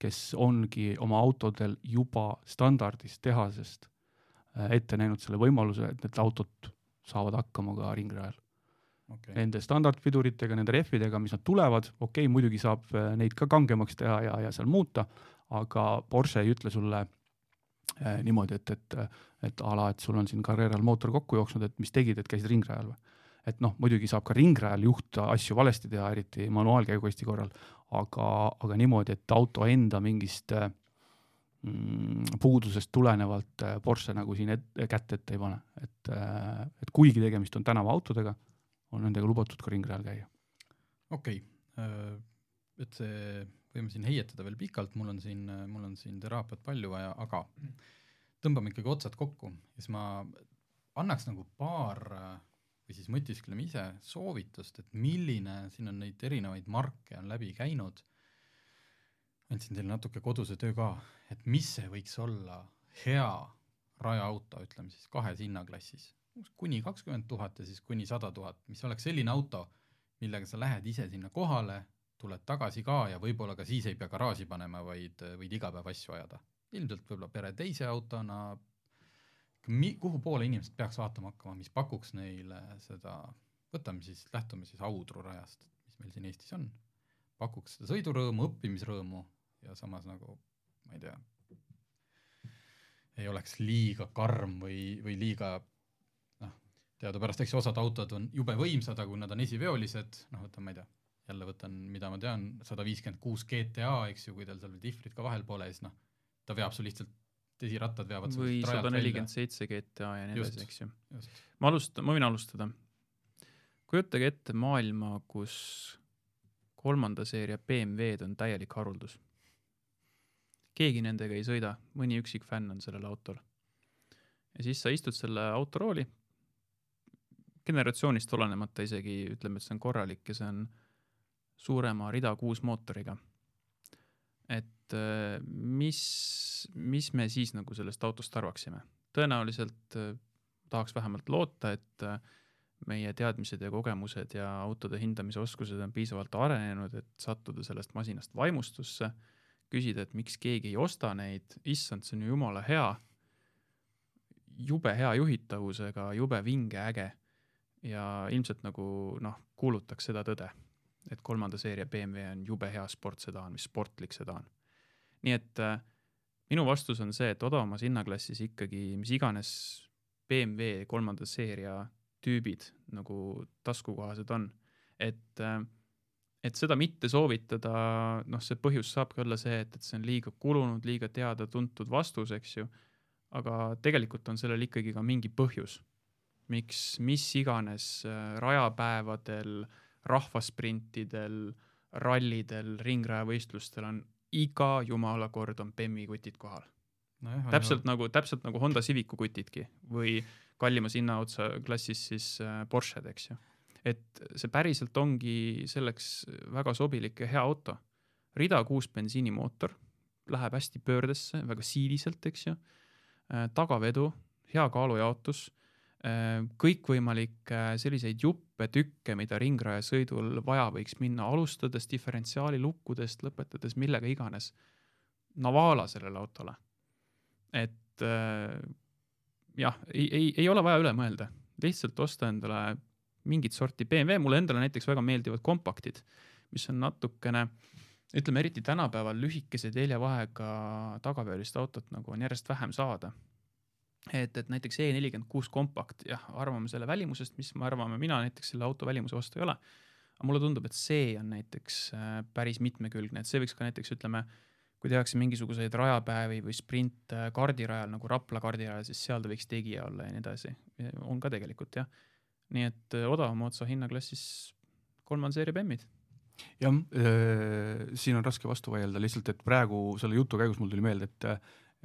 kes ongi oma autodel juba standardist tehasest äh, ette näinud selle võimaluse, et need autod saavad hakkama ka ringrajal. Okay.. Nende standardpiduritega, nende rehvidega, mis nad tulevad, okei okay,, muidugi saab äh, neid ka kangemaks teha ja, ja seal muuta, aga Porsche ei ütle sulle eh, niimoodi, et, et, et a la, et sul on siin Carreral mootor kokku jooksnud, et mis tegid, et käisid ringrajal või et noh, muidugi saab ka ringrajal juht asju valesti teha, eriti manuaalkäigukasti korral, aga, aga niimoodi, et auto enda mingist mm, puudusest tulenevalt äh, Porsche nagu siin et, kätt ette ei pane, et, äh, et kuigi tegemist on tänavaautodega, on nendega lubatud ka ringrajal käia. okei okay., äh, et see, võime siin heietada veel pikalt, mul on siin, mul on siin teraapiat palju vaja, aga tõmbame ikkagi otsad kokku, siis ma annaks nagu paar äh, või siis mõtiskleme ise soovitust, et milline, siin on neid erinevaid marke on läbi käinud, andsin teile natuke koduse töö ka, et mis see võiks olla hea rajaauto, ütleme siis kahes hinnaklassis, kuni kakskümmend tuhat ja siis kuni sada tuhat, mis oleks selline auto, millega sa lähed ise sinna kohale, tuled tagasi ka ja võib-olla ka siis ei pea garaaži panema, vaid võid iga päev asju ajada. ilmselt võib-olla pere teise autona, mi-, kuhu poole inimesed peaks vaatama hakkama, mis pakuks neile seda, võtame siis, lähtume siis Audru rajast, mis meil siin Eestis on, pakuks seda sõidurõõmu, õppimisrõõmu ja samas nagu ma ei tea, ei oleks liiga karm või, või liiga noh, teadupärast eks osad autod on jube võimsad, aga kui nad on esiveolised, noh, võtame, ma ei tea, jälle võtan, mida ma tean, sada viiskümmend kuus GTA, eks ju, kui tal seal dihvrid ka vahel pole, siis noh, ta veab sul lihtsalt esirattad veavad või sada nelikümmend seitse GTA ja nii edasi, eks ju. ma alustan, ma võin alustada. kujutage ette maailma, kus kolmanda seeria BMW-d on täielik haruldus. keegi nendega ei sõida, mõni üksik fänn on sellel autol. ja siis sa istud selle autorooli, generatsioonist olenemata isegi ütleme, et see on korralik ja see on suurema rida kuus mootoriga. Et äh, mis, mis me siis nagu sellest autost arvaksime. tõenäoliselt äh, tahaks vähemalt loota, et äh, meie teadmised ja kogemused ja autode hindamise oskused on piisavalt arenenud, et sattuda sellest masinast vaimustusse, küsida, et miks keegi ei osta neid, issand, see on ju jumala hea, jube hea juhitavusega, jube vinge, äge. Ja ilmselt nagu noh, kuulutaks seda tõde, et kolmanda seeria BMW on jube hea sportsedaan, mis sportlik sedaan nii et äh, minu vastus on see, et odavamas hinnaklassis ikkagi mis iganes BMW kolmanda seeria tüübid nagu taskukohased on, et äh, et seda mitte soovitada, noh, see põhjus saabki olla see, et, et see on liiga kulunud, liiga teada-tuntud vastus, eks ju. aga tegelikult on sellel ikkagi ka mingi põhjus, miks mis iganes äh, rajapäevadel, rahvasprintidel, rallidel, ringrajavõistlustel on iga jumala kord on Bemmi kutid kohal no. täpselt jah. nagu, täpselt nagu Honda Civicu kutidki või kallimas hinnaotsa klassis siis äh, Porsche'd, eks ju. et see päriselt ongi selleks väga sobilik ja hea auto. rida kuus bensiinimootor, läheb hästi pöördesse, väga siiliselt, eks ju äh,. tagavedu, hea kaalujaotus Äh, kõikvõimalikke selliseid juppe, tükke, mida ringrajasõidul vaja võiks minna, alustades diferentsiaali lukkudest, lõpetades millega iganes. Navala sellele autole. et äh, jah, ei, ei, ei ole vaja üle mõelda, lihtsalt osta endale mingit sorti BMW, mulle endale näiteks väga meeldivad kompaktid, mis on natukene ütleme eriti tänapäeval lühikese teljevahega tagapöörist autot nagu on järjest vähem saada. Et, et näiteks E nelikümmend kuus kompakt, jah, arvame selle välimusest, mis me arvame, mina näiteks selle auto välimuse vastu ei ole. aga mulle tundub, et see on näiteks äh, päris mitmekülgne, et see võiks ka näiteks ütleme, kui tehakse mingisuguseid rajapäevi või sprint äh, kardirajal nagu Rapla kardirajal, siis seal ta võiks tegija olla ja nii edasi. on ka tegelikult jah. nii et äh, odavama otsa hinnaklassis kolmanda seeria bemmid jah, siin on raske vastu vaielda, lihtsalt et praegu selle jutu käigus mul tuli meelde, et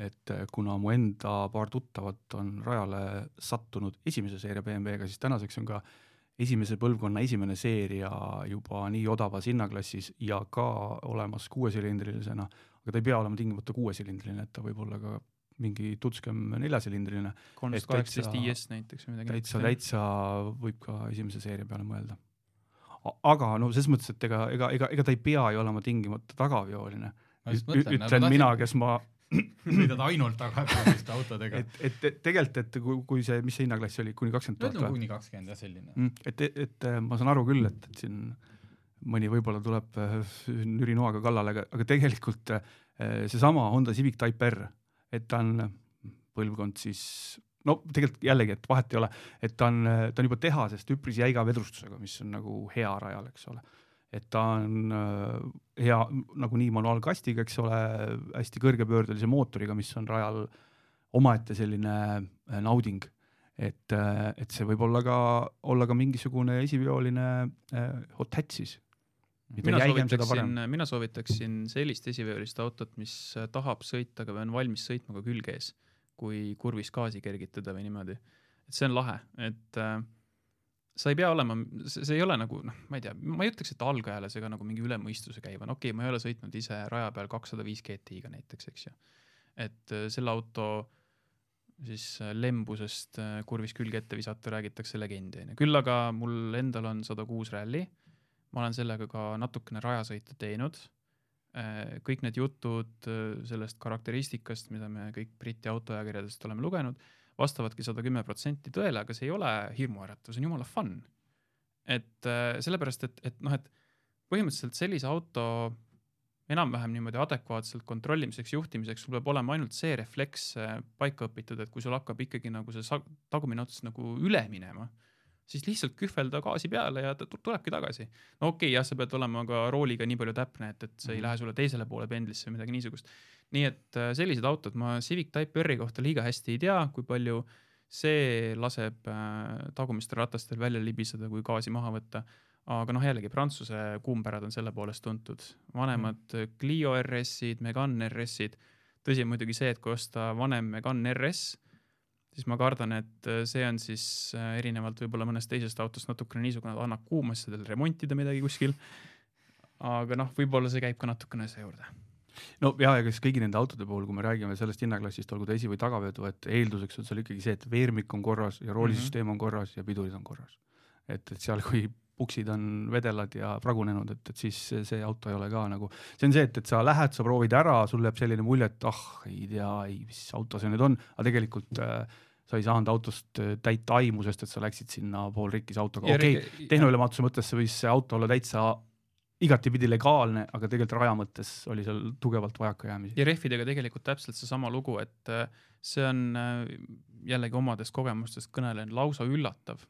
et kuna mu enda paar tuttavat on rajale sattunud esimese seeria BMW-ga, siis tänaseks on ka esimese põlvkonna esimene seeria juba nii odavas hinnaklassis ja ka olemas kuuesilindrilisena, aga ta ei pea olema tingimata kuuesilindriline, et ta võib olla ka mingi tutskem neljasilindriline. kolmsada kaheksateist IS näiteks või midagi. täitsa, täitsa võib ka esimese seeria peale mõelda aga no selles mõttes, et ega, ega, ega, ega ta ei pea ju olema tingimata tagaveoline. ütlen mina, kes ma sõidad ainult tagaveoliste autodega. et, et, et tegelikult, et kui, kui see, mis see hinnaklass oli, kuni kakskümmend tuhat või? kuni kakskümmend jah, selline mm,. et, et, et ma saan aru küll, et, et siin mõni võib-olla tuleb äh, nürinoaga kallale, aga, aga tegelikult äh, seesama Honda Civic Type R, et ta on põlvkond siis no tegelikult jällegi, et vahet ei ole, et ta on, ta on juba tehasest üpris jäiga vedrustusega, mis on nagu hea rajal, eks ole. Et ta on äh, hea nagunii manuaalkastiga, eks ole, hästi kõrgepöördelise mootoriga, mis on rajal omaette selline äh, nauding. et, äh, et see võib olla ka, olla ka mingisugune esiveoline hot hatch siis. mina soovitaksin, mina soovitaksin sellist esiveolist autot, mis tahab sõita, aga on valmis sõitma ka külge ees kui kurvis gaasi kergitada või niimoodi. et see on lahe, et äh, sa ei pea olema, see ei ole nagu noh, ma ei tea, ma ei ütleks, et algajalasega nagu mingi üle mõistuse käiv on, okei okay,, ma ei ole sõitnud ise raja peal kakssada viis GTI-ga näiteks, eks ju. et äh, selle auto siis äh, lembusest äh, kurvis külge ette visata räägitakse legendi onju, küll aga mul endal on sada kuus ralli. ma olen sellega ka natukene rajasõite teinud kõik need jutud sellest karakteristikast, mida me kõik Briti autoajakirjadest oleme lugenud, vastavadki sada kümme protsenti tõele, aga see ei ole hirmuäratav, see on jumala fun. et äh, sellepärast, et, et noh, et põhimõtteliselt sellise auto enam-vähem niimoodi adekvaatselt kontrollimiseks, juhtimiseks, sul peab olema ainult see refleks paika õpitud, et kui sul hakkab ikkagi nagu see tagumine ots nagu üle minema siis lihtsalt kühvelda gaasi peale ja ta tulebki tagasi. no okei okay,, jah, sa pead olema ka rooliga nii palju täpne, et, et see ei mm -hmm. lähe sulle teisele poole pendlisse või midagi niisugust. Nii et äh, sellised autod ma Civic Type R-i kohta liiga hästi ei tea, kui palju see laseb äh, tagumistel ratastel välja libiseda, kui gaasi maha võtta. aga noh, jällegi Prantsuse kuumpärad on selle poolest tuntud, vanemad mm. Clio RS-id, Megane RS-id. tõsi on muidugi see, et kui osta vanem Megane RS siis ma kardan, et äh, see on siis erinevalt võib-olla mõnest teisest autost natukene niisugune, annab kuuma asjadel remontida midagi kuskil. aga noh, võib-olla see käib ka natukene asja juurde no ja, ja kas kõigi nende autode puhul, kui me räägime sellest hinnaklassist, olgu ta esi- või tagavedu, et eelduseks on seal ikkagi see, et veermik on korras ja roolisüsteem mm -hmm. on korras ja pidurid on korras. et, et seal, kui puksid on vedelad ja pragunenud, et, et siis see auto ei ole ka nagu, see on see, et, et sa lähed, sa proovid ära, sul jääb selline mulje, et ah, ei tea, ei, mis auto see nüüd on, aga tegelikult äh, sa ei saanud autost äh, täit aimu, sest et sa läksid sinna poolrikkis autoga, okei okay,, tehnoülevaatuse mõttes võis see auto olla täitsa igatipidi legaalne, aga tegelikult raja mõttes oli seal tugevalt vajakajäämisi. ja rehvidega tegelikult täpselt seesama lugu, et äh, see on äh, jällegi omadest kogemustest kõnelen, lausa üllatav,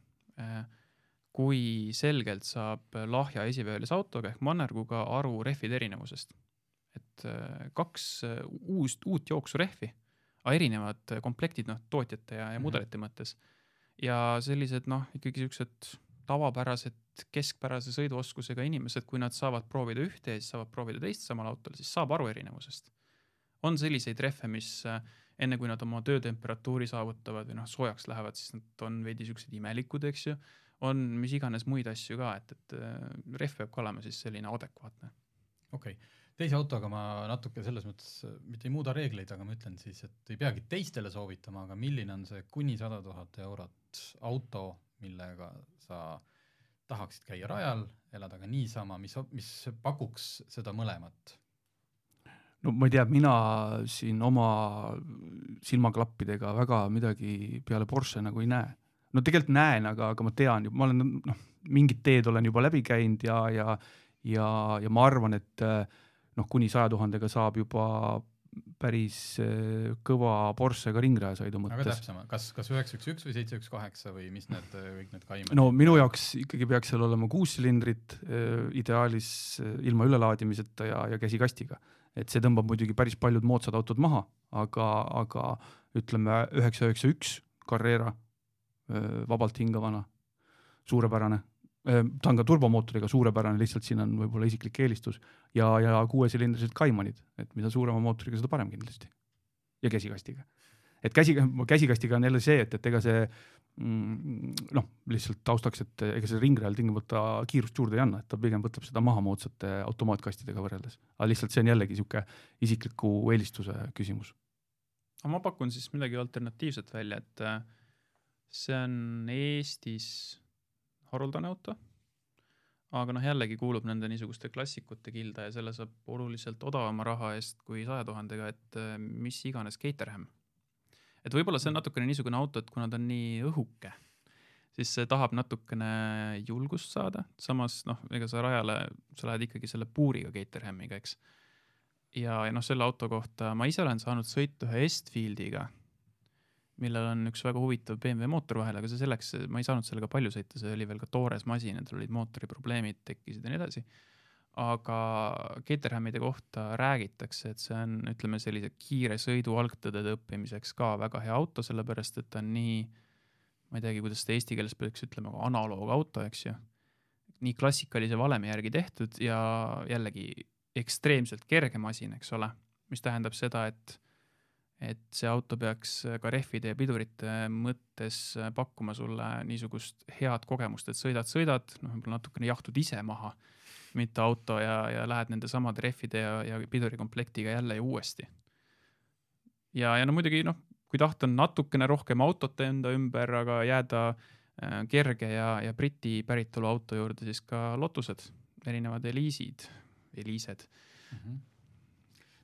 kui selgelt saab lahja esiveolise autoga ehk mannerguga aru rehvide erinevusest. et kaks uust, uut jooksurehvi aga erinevad komplektid noh, tootjate ja, ja mhm. mudelite mm -hmm. mõttes. ja sellised noh, ikkagi siuksed tavapärased keskpärase sõiduoskusega inimesed, kui nad saavad proovida ühte ja siis saavad proovida teist samal autol, siis saab aru erinevusest. on selliseid rehve, mis äh, enne kui nad oma töötemperatuuri saavutavad või noh, soojaks lähevad, siis nad on veidi siuksed imelikud, eks ju. on mis iganes muid asju ka, et, et äh, rehv peab ka olema siis selline adekvaatne. okei okay teise autoga ma natuke selles mõttes mitte ei muuda reegleid, aga ma ütlen siis, et ei peagi teistele soovitama, aga milline on see kuni sada tuhat eurot auto, millega sa tahaksid käia rajal, elada ka niisama, mis, mis pakuks seda mõlemat? no ma ei tea, mina siin oma silmaklappidega väga midagi peale Porsche nagu ei näe. no tegelikult näen, aga, aga ma tean ma olen noh, mingid teed olen juba läbi käinud ja, ja ja, ja ma arvan, et noh, kuni saja tuhandega saab juba päris äh, kõva Porsche ka ringrajasõidu aga mõttes. täpsemalt, kas, kas üheksa üks üks või seitse üks kaheksa või mis need äh, kõik need kaimad no minu jaoks ikkagi peaks seal olema kuus silindrit, ideaalis äh, ilma ülelaadimiseta ja, ja käsikastiga. et see tõmbab muidugi päris paljud moodsad autod maha, aga, aga ütleme üheksa, üheksa, üks Carrera, vabalt hingavana, suurepärane. Ta on ka turbomootoriga suurepärane, lihtsalt siin on võib-olla isiklik eelistus ja, ja kuuesilindrised Caymanid, et mida suurema mootoriga, seda parem kindlasti. ja käsikastiga. et käsi, käsikastiga on jälle see, et, et ega see mm, noh, lihtsalt taustaks, et ega see ringrajal tingimata kiirust juurde ei anna, et ta pigem võtab seda maha moodsate automaatkastidega võrreldes. aga lihtsalt see on jällegi niisugune isikliku eelistuse küsimus. aga ma pakun siis midagi alternatiivset välja, et äh, see on Eestis haruldane auto, aga noh, jällegi kuulub nende niisuguste klassikute kilda ja selle saab oluliselt odavama raha eest kui saja tuhandega, et äh, mis iganes Caterham. et võib-olla see on natukene niisugune auto, et kuna ta on nii õhuke, siis see tahab natukene julgust saada, samas noh, ega sa rajale, sa lähed ikkagi selle puuriga Caterhamiga, eks. Ja, ja noh, selle auto kohta ma ise olen saanud sõita ühe Estfieldiga, millel on üks väga huvitav BMW mootor vahel, aga see selleks, ma ei saanud sellega palju sõita, see oli veel ka toores masin ja tal olid mootoriprobleemid tekkisid ja nii edasi. aga Caterhamide kohta räägitakse, et see on, ütleme sellise kiire sõidu algtõdede õppimiseks ka väga hea auto, sellepärast et ta on nii, ma ei teagi, kuidas seda eesti keeles peaks ütlema, aga analoogauto, eks ju. nii klassikalise valemi järgi tehtud ja jällegi ekstreemselt kerge masin, eks ole, mis tähendab seda, et et see auto peaks ka rehvide ja pidurite mõttes pakkuma sulle niisugust head kogemust, et sõidad, sõidad, noh, võib-olla natukene jahtud ise maha, mitte auto ja, ja lähed nende samade rehvide ja, ja pidurikomplektiga jälle ja uuesti. ja, ja no muidugi noh, kui tahta natukene rohkem autot enda ümber, aga jääda äh, kerge ja, ja Briti päritolu auto juurde, siis ka Lotused, erinevad Eliisid, Eliised mm. -hmm.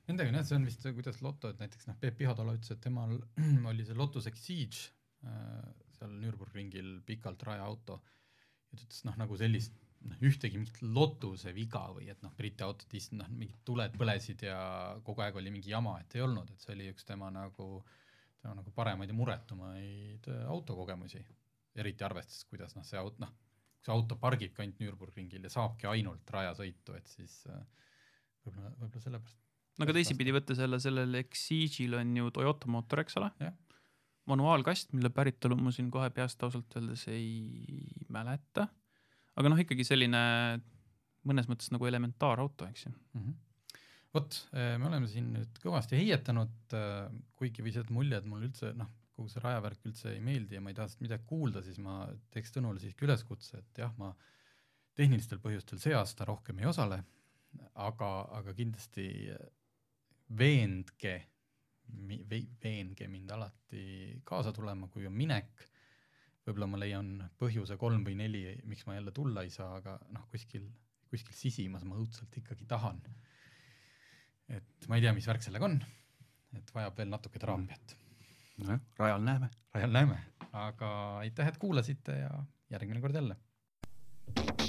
Nendega on jah, see on vist kuidas Lotto, et näiteks noh, Peep Pihatalu ütles, et temal oli see Lotus Exige äh, seal Nürburgringil pikalt rajaauto. Ja ta ütles noh, nagu sellist noh, ühtegi mingit Lotuse viga või et noh, Briti autod ist- noh, mingid tuled põlesid ja kogu aeg oli mingi jama, et ei olnud, et see oli üks tema nagu, tema nagu paremaid ja muretumaid äh, autokogemusi, eriti arvestades, kuidas noh, see aut-, noh, kui see auto pargibki ainult Nürburgringil ja saabki ainult rajasõitu, et siis äh, võib-olla, võib-olla sellepärast no aga teisipidi võttes jälle sellel Exige'il on ju Toyota mootor, eks ole Jah.. manuaalkast, mille päritolu ma siin kohe peast ausalt öeldes ei mäleta. aga noh, ikkagi selline mõnes mõttes nagu elementaarauto, eks ju. mm. -hmm. vot, me oleme siin nüüd kõvasti heietanud, kuigi võis jääda mulje, et mulle üldse noh, kogu see rajavärk üldse ei meeldi ja ma ei taha sellest midagi kuulda, siis ma teeks Tõnule siiski üleskutse, et jah, ma tehnilistel põhjustel see aasta rohkem ei osale, aga, aga kindlasti veendke, veenge mind alati kaasa tulema, kui on minek. võib-olla ma leian põhjuse kolm või neli, miks ma jälle tulla ei saa, aga noh, kuskil, kuskil sisimas ma õudselt ikkagi tahan. et ma ei tea, mis värk sellega on, et vajab veel natuke teraapiat. nojah, rajal näeme. rajal näeme, aga aitäh, et kuulasite ja järgmine kord jälle. autotund.